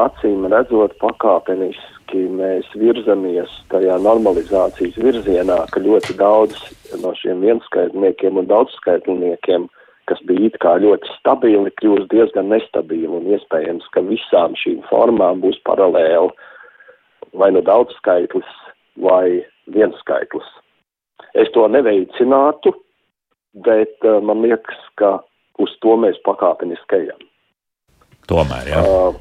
acīm redzot pakāpeniski būtiski mēs virzamies tajā normalizācijas virzienā, ka ļoti daudz no šiem vienskaitniekiem un daudzskaitliniekiem, kas bija it kā ļoti stabili, kļūst diezgan nestabili un iespējams, ka visām šīm formām būs paralēli vai nu daudzskaitlis vai vienskaitlis. Es to neveicinātu, bet uh, man liekas, ka uz to mēs pakāpeniski ejam. Tomēr, jā. Uh,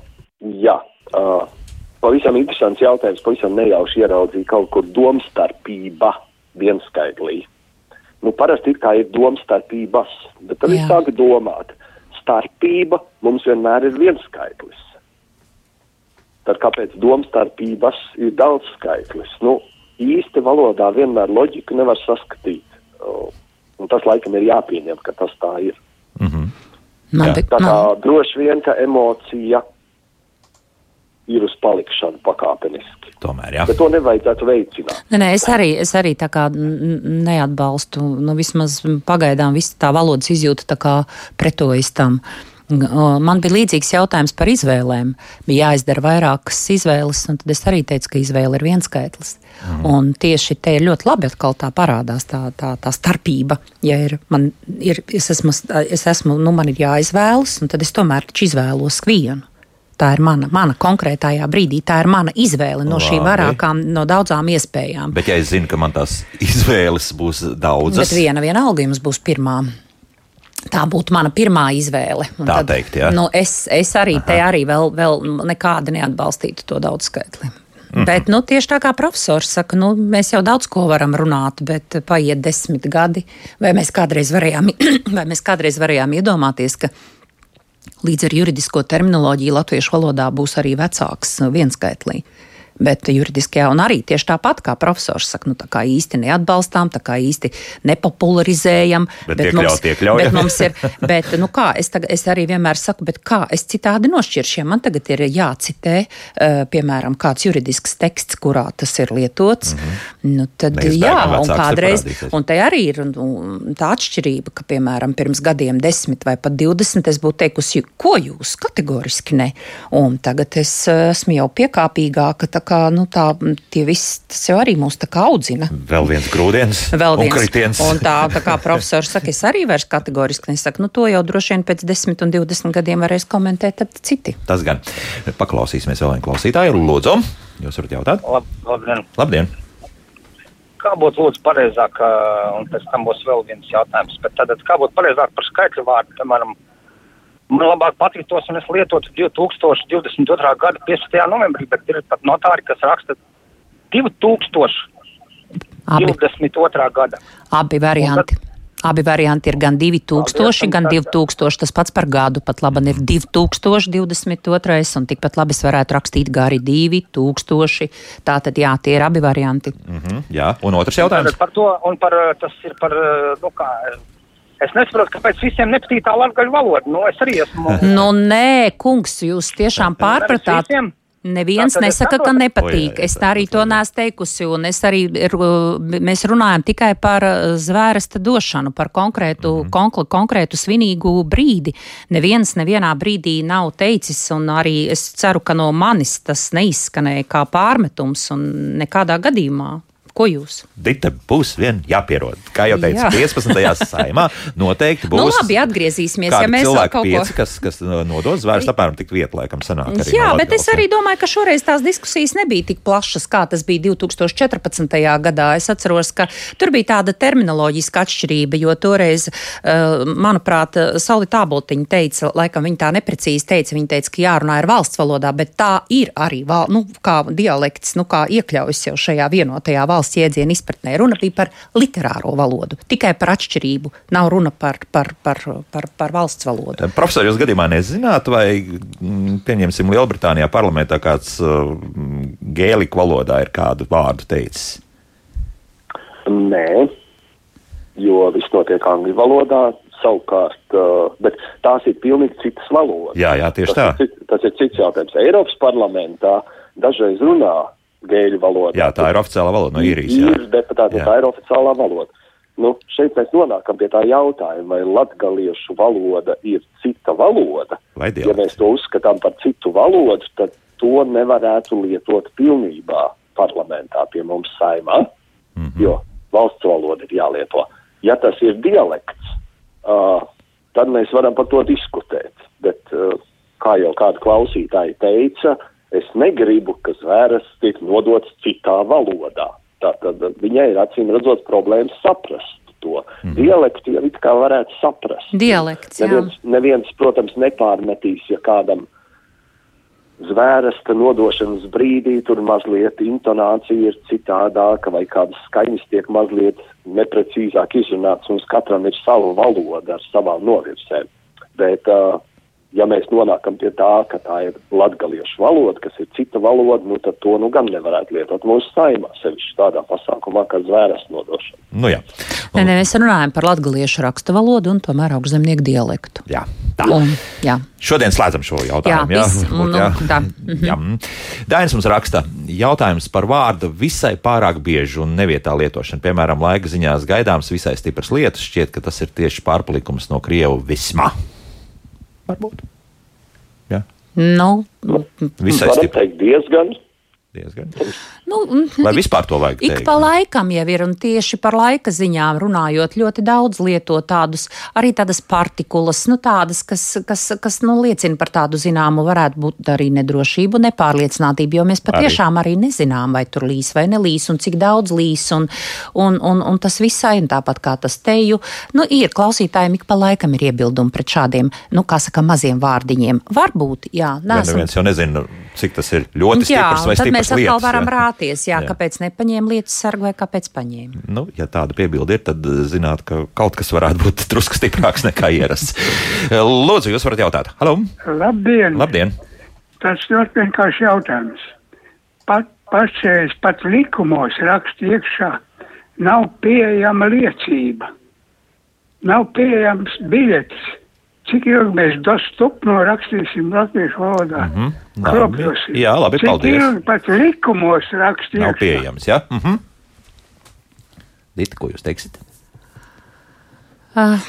jā. Uh, pavisam interesants jautājums, pavisam nejauši ieraudzīja kaut kur domstarpība vienskaitlī. Nu, parasti ir kā ir domstarpības, bet tad es sāku domāt, starpība mums vienmēr ir vienskaitlis. Tad kāpēc domstarpības ir daudz skaitlis? Nu, īsti valodā vienmēr loģiku nevar saskatīt. Un tas laikam ir jāpieņem, ka tas tā ir. Mm -hmm. Man, Jā. Tā kā man... droši vien, ka emocija ir uz palikšanu pakāpeniski. Tomēr, jā. Bet to nevajadzētu veicināt. Nē, nē, es arī, es arī tā kā neatbalstu, nu vismaz pagaidām visa tā valodas izjūta tā kā pretojas tam. Man bija līdzīgs jautājums par izvēlēm. Bija jāizdara vairākas izvēles, un tad es arī teicu, ka izvēle ir viens skaitlis. Mm. Un tieši te ir ļoti labi atkal tā parādās tā, tā, tā starpība. Ja ir, man ir, es esmu, es esmu, nu man ir jāizvēlas, un tad es tomēr izvēlos vienu. Tā ir mana, mana konkrētajā brīdī, tā ir mana izvēle no šīm vairākām, no daudzām iespējām. Bet, ja es zinu, ka man tās izvēles būs daudzas, tad viena vienalga jums būs pirmā. Tā būtu mana pirmā izvēle. Un tā tad, teikt, jā. Nu, es, es arī Aha. te arī vēl, vēl nekādi neatbalstītu to daudzskaitli. Mm -hmm. Bet nu, tieši tā kā profesors saka, nu, mēs jau daudz ko varam runāt, bet paiet desmit gadi. Vai mēs kādreiz varējām, mēs kādreiz varējām iedomāties, ka Līdz ar juridisko terminoloģiju latviešu valodā būs arī vecāks vienskaitlī. Bet juridiskajā un arī tieši tāpat, kā profesors saka, nu, tā kā īsti neatbalstām, tā kā īsti nepopularizējam. Bet, bet, mums, bet mums ir, bet, nu kā, es, tagad, es arī vienmēr saku, bet kā es citādi nošķiršu, ja man tagad ir jācitē, uh, piemēram, kāds juridisks teksts, kurā tas ir lietots, mm -hmm. Nu, tad jā, un kādreiz, un te arī ir nu, tā atšķirība, ka, piemēram, pirms gadiem desmit vai pat divdesmit es būtu teikusi, ko jūs kategoriski ne, un tagad es esmu jau piekāpīgāka, tā kā nu, tā, tie visi, tas jau arī mūs tā kā audzina. Vēl viens grūdienis, vēl viens kritiens. Un tā, tā kā profesors saka, es arī vairs kategoriski nesaku, nu to jau droši vien pēc 10 un 20 gadiem varēs komentēt citi. Tas gan. Paklausīsimies vēl vienu klausītāju. Lūdzu, jūs varat jautāt? Lab, labdien. labdien. Kā būtu lūdzu pareizāk, un pēc tam būs vēl viens jautājums, bet tad kā būtu pareizāk par skaitļu vārdu, piemēram, Man labāk patiktos, un es lietotu 2022. gada 15. novembrī, bet ir pat notāri, kas raksta 2022. gada. Abi varianti. Tad, Abi varianti ir gan 2000, gan 2000. Tas pats par gadu. Pat labi ir 2022, un tikpat labi es varētu rakstīt gari 2000. Tā tad jā, tie ir abi varianti. Mm -hmm, jā, un otrs jautājums. Par to, un par, tas ir par, nu kā, Es nesaprotu, kāpēc visiem nepatīk tā latviešu valoda. Nu, es arī esmu. nu, nē, kungs, jūs tiešām pārpratāt. Neviens es nesaka, ka nepatīk. O, jā, jā, Es tā, arī tā, to neesmu teikusi, un es arī, mēs runājam tikai par uh, zvērsta došanu, par konkrētu, Mhm. konkr konkrētu svinīgu brīdi. Neviens nevienā brīdī nav teicis, un arī es ceru, ka no manis tas neizskanēja kā pārmetums, un nekādā gadījumā. Ko jūs? Dita būs vien jāpierod. Kā jau teicu, Jā. 15. saimā noteikti būs. Nu, labi, atgriezīsimies, ja mēs cilvēki kaut ko. pieci, kas, kas nodos vērst apmēram tik vietu, laikam, sanāk. Arī Jā, bet es Latgales, arī domāju, ka šoreiz tās diskusijas nebija tik plašas, kā tas bija 2014. gadā. Es atceros, ka tur bija tāda terminoloģiska atšķirība, jo toreiz, uh, manuprāt, Sauli Tāboltiņa teica, laikam viņa tā neprecīzi teica, viņa teica, ka jārunā ir valsts valodā, bet tā ir arī val, nu, kā dialekts, nu, kā iekļaujas jau šajā vienotajā valsts jēdziena izpratnē. Runa bija par literāro valodu, tikai par atšķirību. Nav runa par, par, par, par, par valsts valodu. Profesor, jūs gadījumā nezināt, vai, mm, pieņemsim, Lielbritānijā parlamentā kāds uh, gēliku valodā ir kādu vārdu teicis? Nē, jo viss notiek angļu valodā, savukārt, uh, bet tās ir pilnīgi citas valodas. Jā, jā, tieši tas tā. Ir, tas ir cits jautājums. Eiropas parlamentā dažreiz runā gēļu valodā. Jā, tā ir oficiālā valoda no īrijas. īrijas deputāti, Jā. tā ir oficiālā valoda. Nu, šeit mēs nonākam pie tā jautājuma, vai latgaliešu valoda ir cita valoda. Vai Ja dialekts? mēs to uzskatām par citu valodu, tad to nevarētu lietot pilnībā parlamentā pie mums saimā, mm -hmm. jo valsts valoda ir jālieto. Ja tas ir dialekts, uh, tad mēs varam par to diskutēt. Bet, uh, kā jau kāda klausītāja teica, es negribu, ka zvērs tiek nodots citā valodā. Tātad viņai ir acīm redzot problēmas saprast to. Mm. Dialektu jau it kā varētu saprast. Dialekts, jā. Neviens, neviens, protams, nepārmetīs, ja kādam zvērsta nodošanas brīdī tur mazliet intonācija ir citādāka vai kādas skaņas tiek mazliet neprecīzāk izrunāts, un katram ir sava valoda ar savām novirzēm. Bet, uh, ja mēs nonākam pie tā, ka tā ir latgaliešu valoda, kas ir cita valoda, nu tad to nu gan nevarētu lietot mūsu saimā, sevišķi tādā pasākumā, kā zvērsta nodošana. Nu, jā. Nē, nē, mēs runājam par latviešu rakstu valodu un tomēr augšzemnieku dialektu. jā. Tā. Un, jā. Šodien slēdzam šo jautājumu. Jā, viss, un, nu, tā. jā. Dainis mums raksta, jautājums par vārdu visai pārāk bieži un nevietā lietošanu. Piemēram, laika ziņās gaidāms visai stipras lietas. Šķiet, ka tas ir tieši pārpalikums no Krievu vismā. Varbūt. Jā, Nu, visai Varam stipri. diezgan. Diezgan. nu, Vai vispār to vajag Ik teikt? pa laikam jau ir, un tieši par laika ziņām runājot, ļoti daudz lieto tādus, arī tādas partikulas, nu tādas, kas, kas, kas nu, liecina par tādu zināmu, varētu būt arī nedrošību, nepārliecinātību, jo mēs patiešām arī, arī nezinām, vai tur līs vai nelīs, un cik daudz līs, un, un, un, un tas visai, un tāpat kā tas teju, nu ir klausītājiem ik pa laikam ir iebildumi pret šādiem, nu kā saka, maziem vārdiņiem. Varbūt, jā, Gan neesam neviens jau nezina, cik tas ir ļoti Jā, stiprs vai tad stiprs mēs atkal lietas. varam jā. rāties, jā, Jā. kāpēc nepaņēma lietas sargu vai kāpēc paņēma. Nu, ja tāda piebilde ir, tad eh, zināt, ka kaut kas varētu būt drusku stiprāks nekā ierasts. Lūdzu, jūs varat jautāt. Halo! Labdien! Labdien! Tas ļoti vienkārši jautājums. Pat pašreiz pat likumos raksta iekšā nav pieejama liecība. Nav pieejams biļetes. Cik ilgi mēs dostup norakstīsim latviešu valodā? Mm Mhm. Labi. Jā, labi, Cik paldies. ilgi pat likumos raksta Nav pieejams, jā? Mhm. Dita, ko jūs teiksiet? Uh,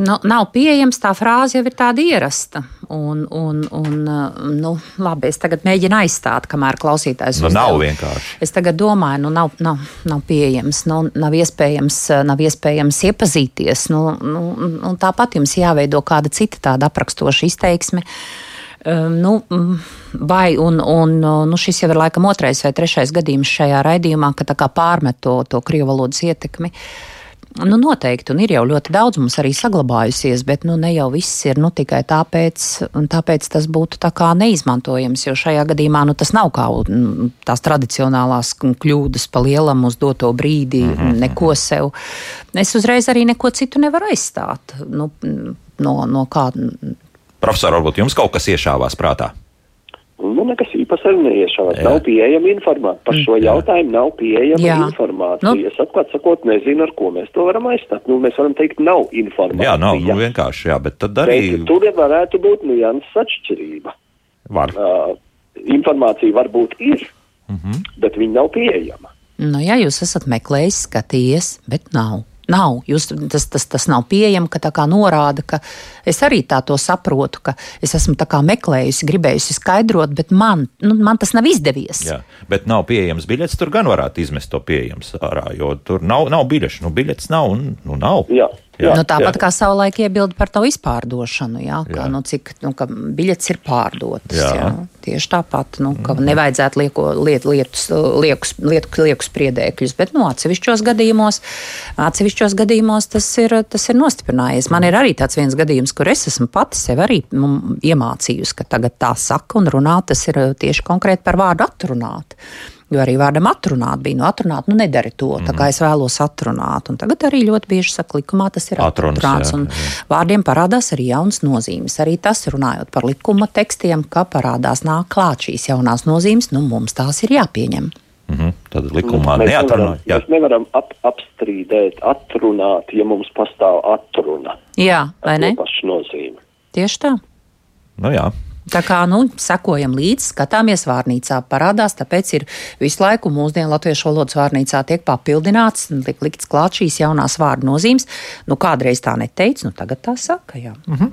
nu, nav pieejams, tā frāze jau ir tāda ierasta. Un, un, un, uh, nu, labi, es tagad mēģinu aizstāt, kamēr klausītājs Nu, uzdeva. nav vienkārši. Es tagad domāju, nu, nav, nav, nav pieejams, nu, nav, iespējams, uh, nav iespējams iepazīties. Nu, nu, un tāpat jums jāveido kāda cita tāda aprakstoša izteiksme. Um, nu, mm, vai, un, un uh, nu, šis jau ir laikam otrais vai trešais gadījums šajā raidījumā, ka pārmet to, to krievu valodas ietekmi. Nu, noteikti, un ir jau ļoti daudz mums arī saglabājusies, bet nu, ne jau viss ir nu, tikai tāpēc, un tāpēc tas būtu tā kā neizmantojams. Jo šajā gadījumā nu, tas nav kā mm, tās tradicionālās kļūdas pa lielam uz doto brīdi, mm -hmm. neko sev. Es uzreiz arī neko citu nevaru aizstāt. Nu, no, no kā, Profesor, varbūt jums kaut kas iešāvās prātā? Nu, nekas īpaši arī neiešāvās. Jā. Nav pieejama informācija. Par šo jautājumu nav pieejama Jā. informācija. Nu. Es atklāti sakot, nezinu, ar ko mēs to varam aizstāt. Nu, mēs varam teikt, nav informācija. Jā, nav nu, vienkārši, jā, bet tad arī Bet tur varētu būt nianses atšķirība. var. Uh, informācija varbūt ir, mm -hmm. bet viņa nav pieejama. Nu, ja jūs esat meklējis, skatījies, bet nav. Nav. Jūs, tas, tas, tas nav pieejams, ka tā kā norāda, ka es arī tā to saprotu, ka es esmu tā kā meklējusi, gribējusi skaidrot, bet man, nu, man tas nav izdevies. Jā, bet nav pieejams biļets. Tur gan varētu izmest to pieejams ārā, jo tur nav, nav biļešu. Nu, biļets nav un nu, nav. Jā. Jā, nu, tāpat jā. kā savulaik iebilda par to izpārdošanu, jā, ka, jā. Nu, cik nu, biļets ir pārdotas. Jā. Jā. Tieši tāpat, nu, ka mm. nevajadzētu lieko, liet, lietus, liekus, lieku, lieku spriedēkļus, bet nu, atsevišķos, gadījumos, atsevišķos gadījumos tas ir, tas ir nostiprinājies. Man ir arī tāds viens gadījums, kur es esmu pati sev arī nu, iemācījusi, ka tagad tā saka un runā, tas ir tieši konkrēti par vārdu atrunāt. Jo arī vārdam atrunāt bija, nu, atrunāt, nu, nedari to, mm. tā kā mhm. es vēlos atrunāt. Un tagad arī ļoti bieži saka, likumā tas ir Atrunas, atrunāts. Jā, jā. Vārdiem parādās arī jaunas nozīmes. Arī tas, runājot par likuma tekstiem, ka parādās nāk klāt šīs jaunās nozīmes, nu, mums tās ir jāpieņem. Mm -hmm. Tad likumā mēs nevaram, mēs nevaram ap, apstrīdēt, atrunāt, ja mums pastāv atruna. Jā, vai ne? Pašu nozīmi. Tieši tā. Nu jā. Tā kā nu, sekojam līdzi, skatāmies vārnīcā, parādās, tāpēc ir visu laiku mūsdienu latviešu valodas vārnīcā tiek papildināts, tiek likts klāt šīs jaunās vārdu nozīmes. Nu, kādreiz tā neteica, nu tagad tā saka. Jā. -hmm.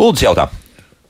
Lūdzu, jautā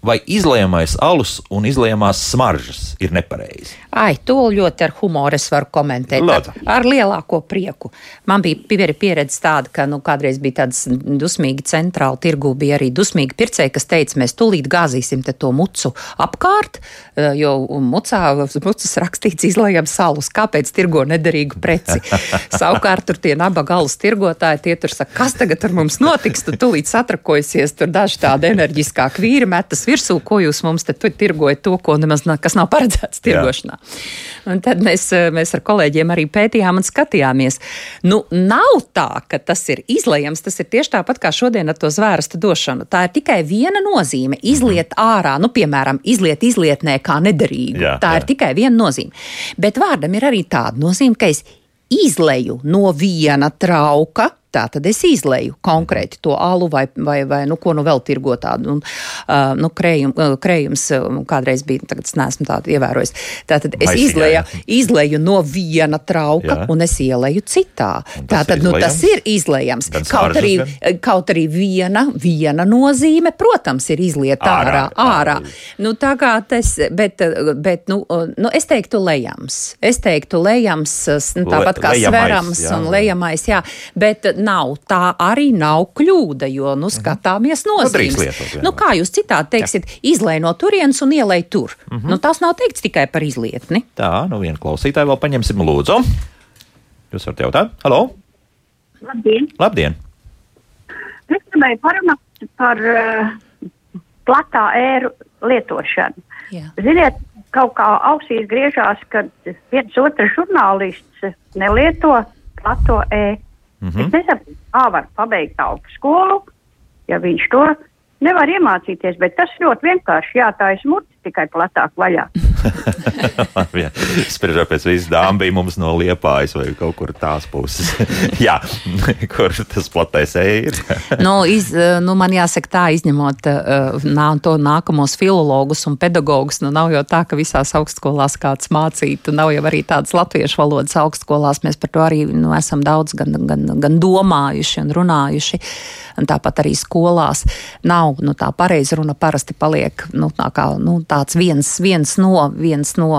vai izlējamais alus un izlējamās smaržas ir nepareizi? Ai, to ļoti ar humoru es varu komentēt. Ar, ar lielāko prieku. Man bija pieredze tāda, ka nu, kādreiz bija tādas dusmīgi centrāla tirgu, bija arī dusmīgi pircēji, kas teica, mēs tūlīt gāzīsim to mucu apkārt, eh, jo mucā, mucas rakstīts izlējam salus, kāpēc tirgo nederīgu preci. Savukārt tur tie nabaga alus tirgotāji, tie tur saka, kas tagad ar mums notiks, tu tūlīt satrakojusies, tur daži tādi enerģiskāki vīri metas virsū, ko jūs mums te tirgojat to, ko nemaz, kas nav paredzēts tirgošanā. Jā. Un tad mēs, eh, mēs ar kolēģiem arī pētījām un skatījāmies. Nu, nav tā, ka tas ir izlējams, tas ir tieši tāpat kā šodien ar to zvērsta došanu. Tā ir tikai viena nozīme - izliet ārā, nu, piemēram, izliet izlietnē kā nederīgu. Jā, tā jā. ir tikai viena nozīme. Bet vārdam ir arī tāda nozīme, ka es izleju no viena trauka Tā tad es izleju konkrēti to alu vai, vai, vai nu, ko nu vēl tirgo tādu. Un, uh, nu, krējum, krējums kādreiz bija, tagad es neesmu tādu ievērojis. Tātad es izleju, izleju no viena trauka jā. un es ieleju citā. Tātad nu, tas ir izlejams. Kaut arī, gan? kaut arī viena, viena nozīme, protams, ir izliet ārā. ārā. ārā. Nu, tā kā tas, bet, bet nu, nu, es teiktu lejams. Es teiktu lejams, nu, tāpat kā Le, sverams jā. un lejamais, jā. Bet, nav. Tā arī nav kļūda, jo nu, skatāmies nozīmes. Lietot, nu, kā jūs citādi teiksiet, izlēj no turienes un ielēj tur. Mm -hmm. nu, tas nav teikts tikai par izlietni. Tā, nu vienu klausītāju vēl paņemsim lūdzu. Jūs varat jautāt? Halo! Labdien! Labdien. Es gribēju parunāt par uh, platā ēru lietošanu. Jā. Ziniet, kaut kā ausīs griežās, kad viens otrs žurnālists nelieto plato ēru. Mm -hmm. Es nesaprotu, kā var pabeigt augstskolu, ja viņš to nevar iemācīties, bet tas ļoti vienkārši jātājas muti tikai platāk vaļā. Spriežot pēc visas dāmas, bija mums no liepājas vai kaut kur tās puses. Jā, kur tas platais ir. nu, iz, nu, man jāsaka tā, izņemot uh, nā, to nākamos filologus un pedagogus, nu nav jau tā, ka visās augstskolās kāds mācītu, nav jau arī tādas latviešu valodas augstskolās. Mēs par to arī nu, esam daudz gan, gan, gan domājuši un runājuši. Un tāpat arī skolās nav nu, tā pareiza runa parasti paliek nu, tā kā, nu, tāds viens, viens no, viens no,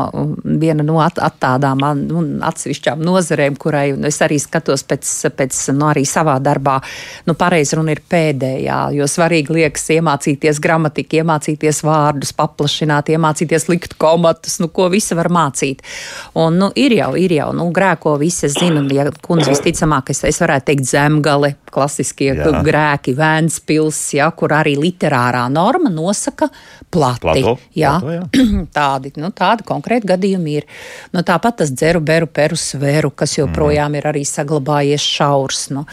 viena no at, at tādām nu, atsevišķām nozarēm, kurai es arī skatos pēc, pēc nu, arī savā darbā. Nu, pareizi runa ir pēdējā, jo svarīgi liekas iemācīties gramatiku, iemācīties vārdus, paplašināt, iemācīties likt komatus, nu, ko visi var mācīt. Un, nu, ir jau, ir jau, nu, grēko visi, es zinu, ja kundze visticamāk, es, es varētu teikt zemgale, klasiskie Jā. grēki, Vēnspils, ja, kur arī literārā norma nosaka plati. Plato, jā, plato, jā. tādi, nu, tādi konkrēti gadījumi ir. Nu, tāpat tas dzeru, beru, peru, sveru, kas joprojām mm. ir arī saglabājies šaurs. Nu,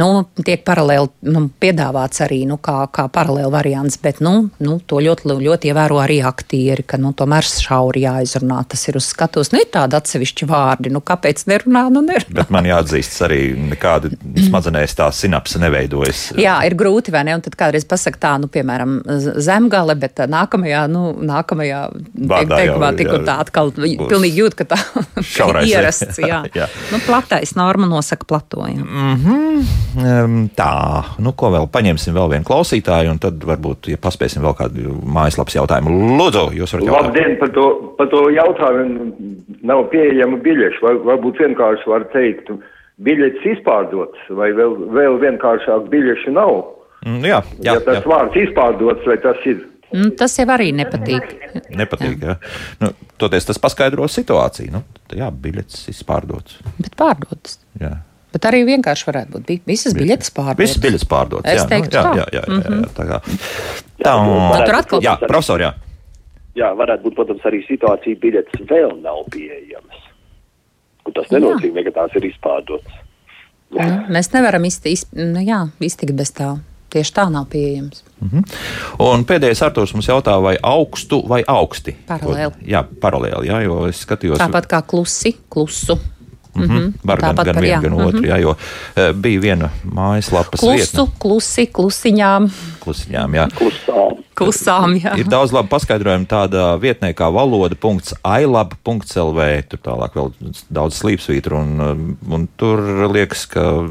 nu, tiek paralēli nu, piedāvāts arī nu, kā, kā paralēli variants, bet nu, nu, to ļoti, ļoti ievēro arī aktieri, ka nu, tomēr šauri jāizrunā. Tas ir uz skatuves. Nu, ir tādi atsevišķi vārdi, nu, kāpēc nerunā? Nu, nerunā. Bet man jāatzīst, arī nekāda smadzenēs tā sinapse neveidojas. Jā, ir grūti, vai ne? Un tad kādreiz pasakā tā, nu, piemēram, zemgale, bet tad nākamajā, nu, nākamajā jau, teikumā tik un tā atkal pilnīgi jūt, ka tā ir ierasts. Jā. Jā. Nu, platais norma nosaka plato. Jā. Um, tā, nu ko vēl paņemsim vēl vienu klausītāju, un tad varbūt, ja paspēsim vēl kādu mājaslapas jautājumu. Lūdzu, jūs varat jautāt. Labdien, par to, par to jautājumu nav pieejama biļešu. Var, varbūt vienkārši var teikt, biļetes izpārdotas, vai vēl, vēl vienkāršāk biļešu nav. Mm, jā, jā, ja tas jā. vārds izpārdots, vai tas ir? Nu, tas jau arī nepatīk. Nepatīk. Jā. Nu, toties tas paskaidro situāciju. Nu, jā, biļetes izpārdotas. Bet pārdotas. Jā. Bet arī vienkārši varētu būt. Visas biļetes pārdotas. Visas biļetes pārdotas. Es jā, teiktu nu, jā, tā. jā, jā, jā, jā, Mhm. jā, tā kā. Tā, Nu, tur atkal- jā, profesor, jā. Jā, varētu būt, protams, arī situācija, biļetes vēl nav pieejamas. Un tas nenozīmē, ka tās ir izpārdotas. Nu, mēs nevaram izti, iz, nu, jā, iztikt bez tā. Tieši tā nav pieejams. Mhm. Un pēdējais Arthurs mums jautā, vai augstu vai augsti? Paralēli. Jā, paralēli, jā, jo es skatījos. Tāpat kā klusi, klusu. Mm -hmm. Var gan, Tāpat gan vienu, jā, gan mhm. otru, jā, jo uh, bija viena mājaslapas Klusu, klusi, klusiņām, klusiņām, jā. Klusām. klusām. Jā. Ir daudz labu paskaidrojumu tādā vietnē kā valoda.ailab.lv. Tur tālāk vēl daudz slīpsvītru, un, um, un tur liekas, ka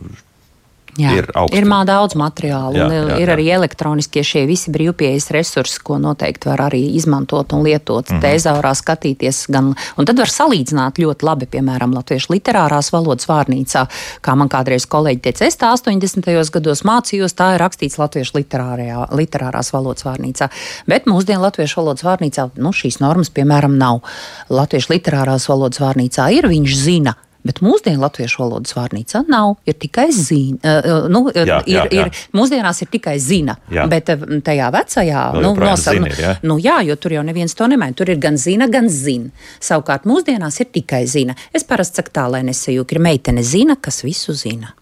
Jā, ir augsti. ir daudz materiālu, Jā, un jā, ir jā. arī elektroniskie šie visi brīvpieejas resursi, ko noteikti var arī izmantot un lietot. Mm. -hmm. Tēzaurā skatīties, gan, un tad var salīdzināt ļoti labi, piemēram, latviešu literārās valodas vārnīcā, kā man kādreiz kolēģi teica, es tā 80. gados mācījos, tā ir rakstīts latviešu literārajā, literārās valodas vārnīcā. Bet mūsdienu latviešu valodas vārnīcā nu, šīs normas, piemēram, nav. Latviešu literārās valodas vārnīcā ir, viņš zina. Bet mūsdienu latviešu valodas vārnīcā nav. Ir tikai zina. Uh, nu, uh, Jā, ir, jā, jā. ir, mūsdienās ir tikai zina. Jā. Bet tajā vecajā nu, zina ir, jā? nu, jā, jo tur jau neviens to nemaina. Tur ir gan zina, gan zina. Savukārt mūsdienās ir tikai zina. Es parasti saku tā, lai nesajūta, ir meitene zina, kas visu zina.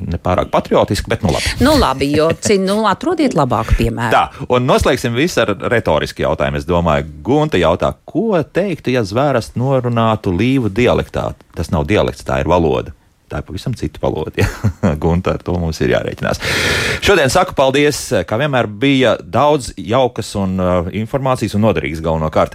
Nepārāk patriotiski, bet nu labi. Nu, labi, jo ci- nu, atrodiet labāku piemēru. Tā, un noslēgsim visu ar retorisku jautājumu. Es domāju, Gunte jautā, ko teiktu, ja zvēras norunātu līvu dialektā? Tas nav dialekts, tā ir valoda. Tā ir pavisam cita valoda. Ja? Gunta, ar to mums ir jārēķinās. Šodien saku paldies, kā vienmēr bija daudz jaukas un uh, informācijas un noderīgas galvenokārt.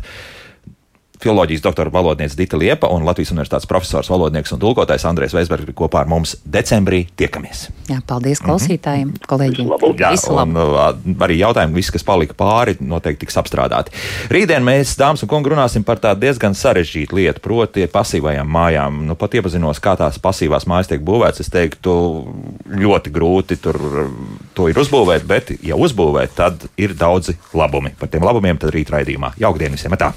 Filoloģijas doktora valodniece Dita Liepa un Latvijas Universitātes profesors, valodnieks un tulkotājs Andrēs Veisbergs bija kopā ar mums decembrī. Tiekamies! Jā, paldies klausītājiem, kolēģiem. Jā, Visu labu! un uh, arī jautājumi, visi, kas palika pāri, noteikti tiks apstrādāti. Rītdien mēs, dāmas un kungi, runāsim par tādu diezgan sarežģītu lietu, proti, pasīvajām mājām. Nu, pat iepazinos, kā tās pasīvās mājas tiek būvētas, es teiktu, ļoti grūti tur uh, to ir uzbūvēt, bet, ja uzbūvēt, tad ir daudzi labumi. Par tiem labumiem tad rīt raidījumā. Jaukdien visiem! Tā!